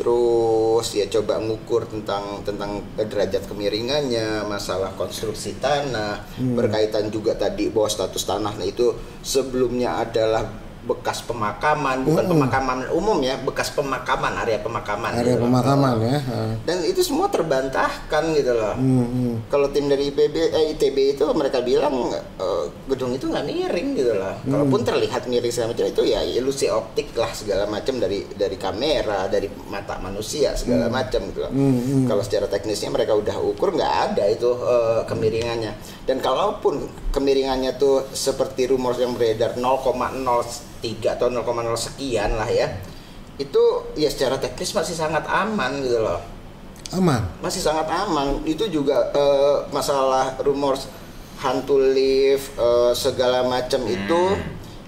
C: terus ya coba ngukur tentang tentang derajat kemiringannya masalah konstruksi tanah
B: Hmm.
C: berkaitan juga tadi bahwa status tanah nah itu sebelumnya adalah bekas pemakaman bukan
A: Mm-mm.
C: pemakaman umum ya bekas pemakaman area pemakaman
A: Area
C: gitu loh.
A: pemakaman ya. Ha.
C: dan itu semua terbantahkan gitu loh
A: Hmm, hmm.
C: kalau tim dari IPB eh, ITB itu mereka bilang eh, gedung itu nggak miring gitu loh. Kalaupun terlihat miring segala macam itu ya ilusi optik lah segala macam dari dari kamera, dari mata manusia segala macam gitu loh.
A: Hmm, hmm.
C: Kalau secara teknisnya mereka udah ukur nggak ada itu eh, kemiringannya. Dan kalaupun kemiringannya tuh seperti rumor yang beredar 0,03 atau 0,0 sekian lah ya. Itu ya secara teknis masih sangat aman gitu loh
A: Aman.
C: masih sangat aman itu juga eh, masalah rumor hantu lift eh, segala macam itu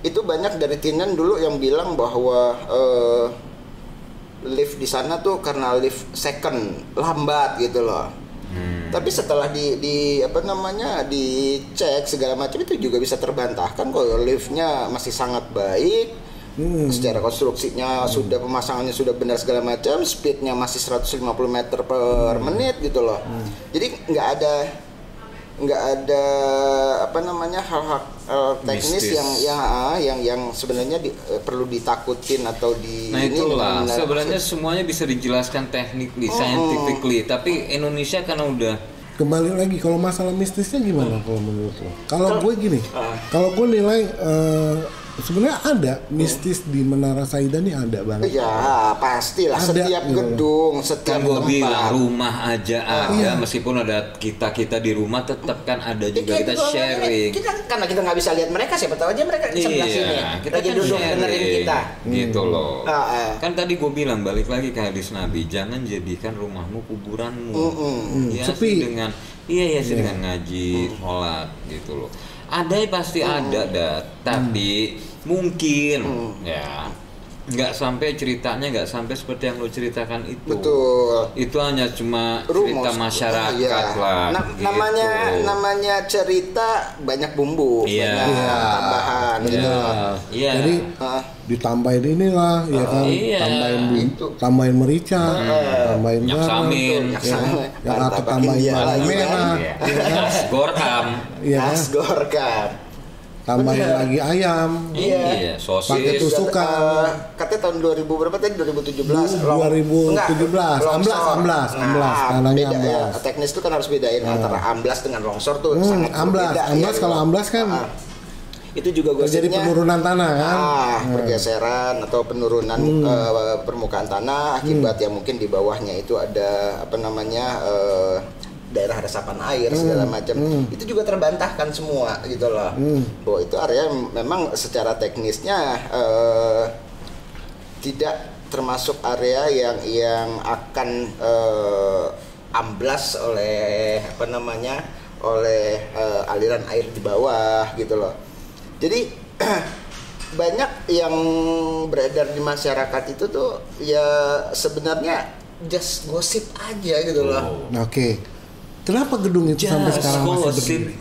C: itu banyak dari Tinan dulu yang bilang bahwa eh, lift di sana tuh karena lift second lambat gitu loh
B: Hmm.
C: tapi setelah di, di apa namanya dicek segala macam itu juga bisa terbantahkan kalau liftnya masih sangat baik
A: Hmm.
C: secara konstruksinya sudah pemasangannya sudah benar segala macam speednya masih 150 meter per
A: Hmm.
C: menit gitu loh jadi nggak ada nggak ada apa namanya hal-hal hal teknis
B: Mistis.
C: yang yang ah, yang yang sebenarnya di- eh, perlu ditakutin atau di
B: Nah
C: ini
B: itulah
C: dengan-
B: sebenarnya semuanya bisa dijelaskan technically,
C: Oh.
B: scientifically, tapi Indonesia karena udah
A: Kembali lagi kalau masalah mistisnya gimana kalau menurut lo? Kalau gue gini,
C: Ah.
A: kalau gue nilai eh, sebenarnya ada mistis di Menara Saida nih ada banget.
C: ya pastilah
A: Ada,
C: setiap
A: gitu.
C: gedung setiap
B: kan gue
C: tempat
B: bilang rumah aja ada
A: Iya.
B: meskipun ada kita kita di rumah tetap kan ada
C: Ya,
B: juga
C: kayak
B: kita
C: gitu,
B: sharing.
C: Kita karena kita nggak bisa lihat mereka siapa tahu aja mereka di sebelah sini.
B: Iya, kita
C: lagi
B: kan
C: duduk
B: sharing.
C: dengerin kita.
B: Gitu loh.
C: Ah, ah.
B: Kan tadi gue bilang balik lagi ke hadis Nabi, jangan jadikan rumahmu kuburanmu.
C: Mm-mm.
B: Ya
A: Sepi.
B: sih dengan iya ya sih dengan ngaji, sholat gitu loh. Ada pasti ada dah, tapi mungkin ya nggak sampai ceritanya nggak sampai seperti yang lo ceritakan itu.
C: Betul.
B: Itu hanya cuma cerita
C: Rumus.
B: masyarakat
C: Iya.
B: lah.
C: Na-
B: gitu.
C: namanya namanya cerita banyak bumbu,
B: Iya.
C: banyak
A: Iya.
C: tambahan gitu.
A: Iya.
B: Iya.
A: Jadi
C: Ah,
A: ditambahin inilah ya kan,
B: iya.
A: tambahin bumbu,
C: Itu.
A: tambahin merica, tambahin
B: Minyak
A: garam,
B: samin.
C: Minyak
A: ya yang atau tambahin merah,
C: kan?
B: Iya.
A: ya kan?
B: Gorkam.
C: Gorkam.
A: Tambahin
C: Bener.
A: lagi ayam,
C: Iya.
B: Iya, sosis.
A: Pakai tusukan.
C: Katanya tahun 2000 berapa tadi 2017
A: Du- 2017,
C: Enggak,
A: amblas, amblas, amblas,
C: nah,
A: tanahnya
C: beda ya
A: amblas.
C: teknis itu kan harus bedain antara amblas dengan longsor tuh
A: Hmm,
C: sangat
A: amblas,
C: berbeda,
A: amblas kalau amblas kan
C: Ah, itu juga
A: terjadi
C: gosipnya
A: penurunan tanah kan?
C: ah,
A: Nah.
C: pergeseran atau penurunan
A: Hmm.
C: eh, permukaan tanah akibat yang mungkin di bawahnya itu ada apa namanya eh, daerah resapan air segala macam. Itu juga terbantahkan semua gitu loh. Bahwa itu area memang secara teknisnya eh, tidak termasuk area yang yang akan eh, amblas oleh apa namanya oleh eh, aliran air di bawah gitu loh. Jadi [clears throat] banyak yang beredar di masyarakat itu tuh ya sebenarnya just gosip aja gitu loh.
A: Oke. Kenapa gedung itu sampai
B: Just
A: sekarang masih berdiri?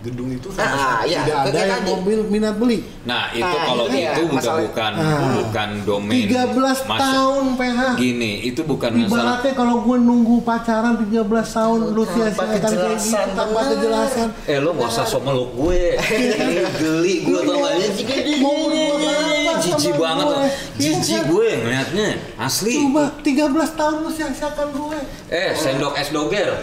D: gedung itu
C: Ah, ya,
A: Tidak ada yang
C: tadi.
A: mobil minat beli.
B: Nah, itu
C: Nah,
B: kalau
C: ya,
B: itu bukan
C: masalah-
B: bukan
A: Ah.
B: bukan domain
A: 13
B: masuk.
A: tahun PH.
B: Gini, itu bukan masalah
A: Ibaratnya kalau gue nunggu pacaran 13 tahun lu
C: Tanpa
A: sia-siakan kayak gitu
C: kejelasan,
A: tanpa kejelasan.
B: Eh lo gak usah sok meluk gue [laughs] Geli gue tau gak
A: Mau
B: Jijik banget
A: gue?
B: loh
A: Iya
B: Jijik gue ngeliatnya Asli
A: Coba 13 tahun lu sia-siakan gue.
B: Eh sendok es doger [laughs]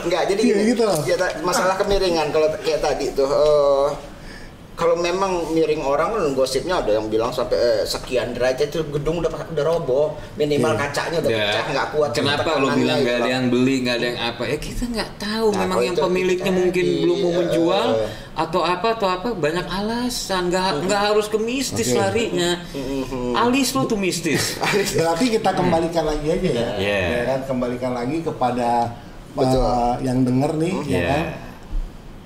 C: Enggak, jadi
A: Iya,
C: gini,
A: gitu loh.
C: ya, ta- masalah kemiringan kalau kayak tadi tuh eh, kalau memang miring orang kan gosipnya ada yang bilang sampai eh, sekian derajat itu gedung udah udah roboh, minimal
A: Iya.
C: kacanya udah
B: Ya,
C: pecah nggak kuat
B: Kenapa lo bilang
C: gitu
B: gak ada yang beli, gak ada yang apa? Ya kita nggak tahu.
C: Nah,
B: Memang yang pemiliknya mungkin belum mau
C: eh,
B: menjual
C: eh.
B: atau apa atau apa banyak alasan. Nggak nggak harus ke mistis
A: Oke.
B: larinya. Alis lo tuh mistis. [laughs]
A: Berarti kita kembalikan lagi aja ya.
B: Iya.
A: Ya kan kembalikan lagi kepada
C: Betul.
A: uh, yang denger nih ya
B: Iya.
A: kan.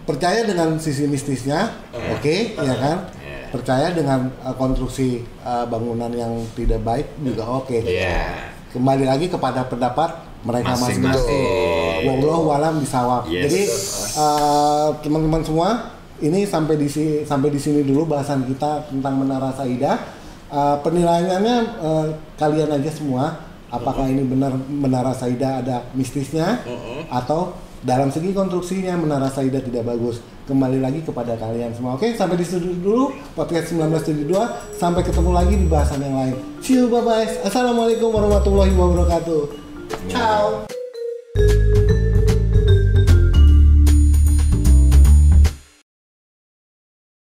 A: Percaya dengan sisi mistisnya, oke, ya kan?
B: Iya.
A: Percaya dengan uh, konstruksi uh, bangunan yang tidak baik juga oke.
B: Iya.
A: Kembali lagi kepada pendapat mereka masing-masing. Wallahu alam bisawab.
B: Yes.
A: Jadi uh, teman-teman semua, ini sampai di sampai di sini dulu bahasan kita tentang Menara Saida. Uh, penilaiannya uh, kalian aja semua, apakah ini benar Menara Saida ada mistisnya atau dalam segi konstruksinya Menara Saida tidak bagus. Kembali lagi kepada kalian semua. Oke, sampai di situ dulu podcast 1972. Sampai ketemu lagi di bahasan yang lain. See you, bye bye. Assalamualaikum warahmatullahi wabarakatuh. Ciao.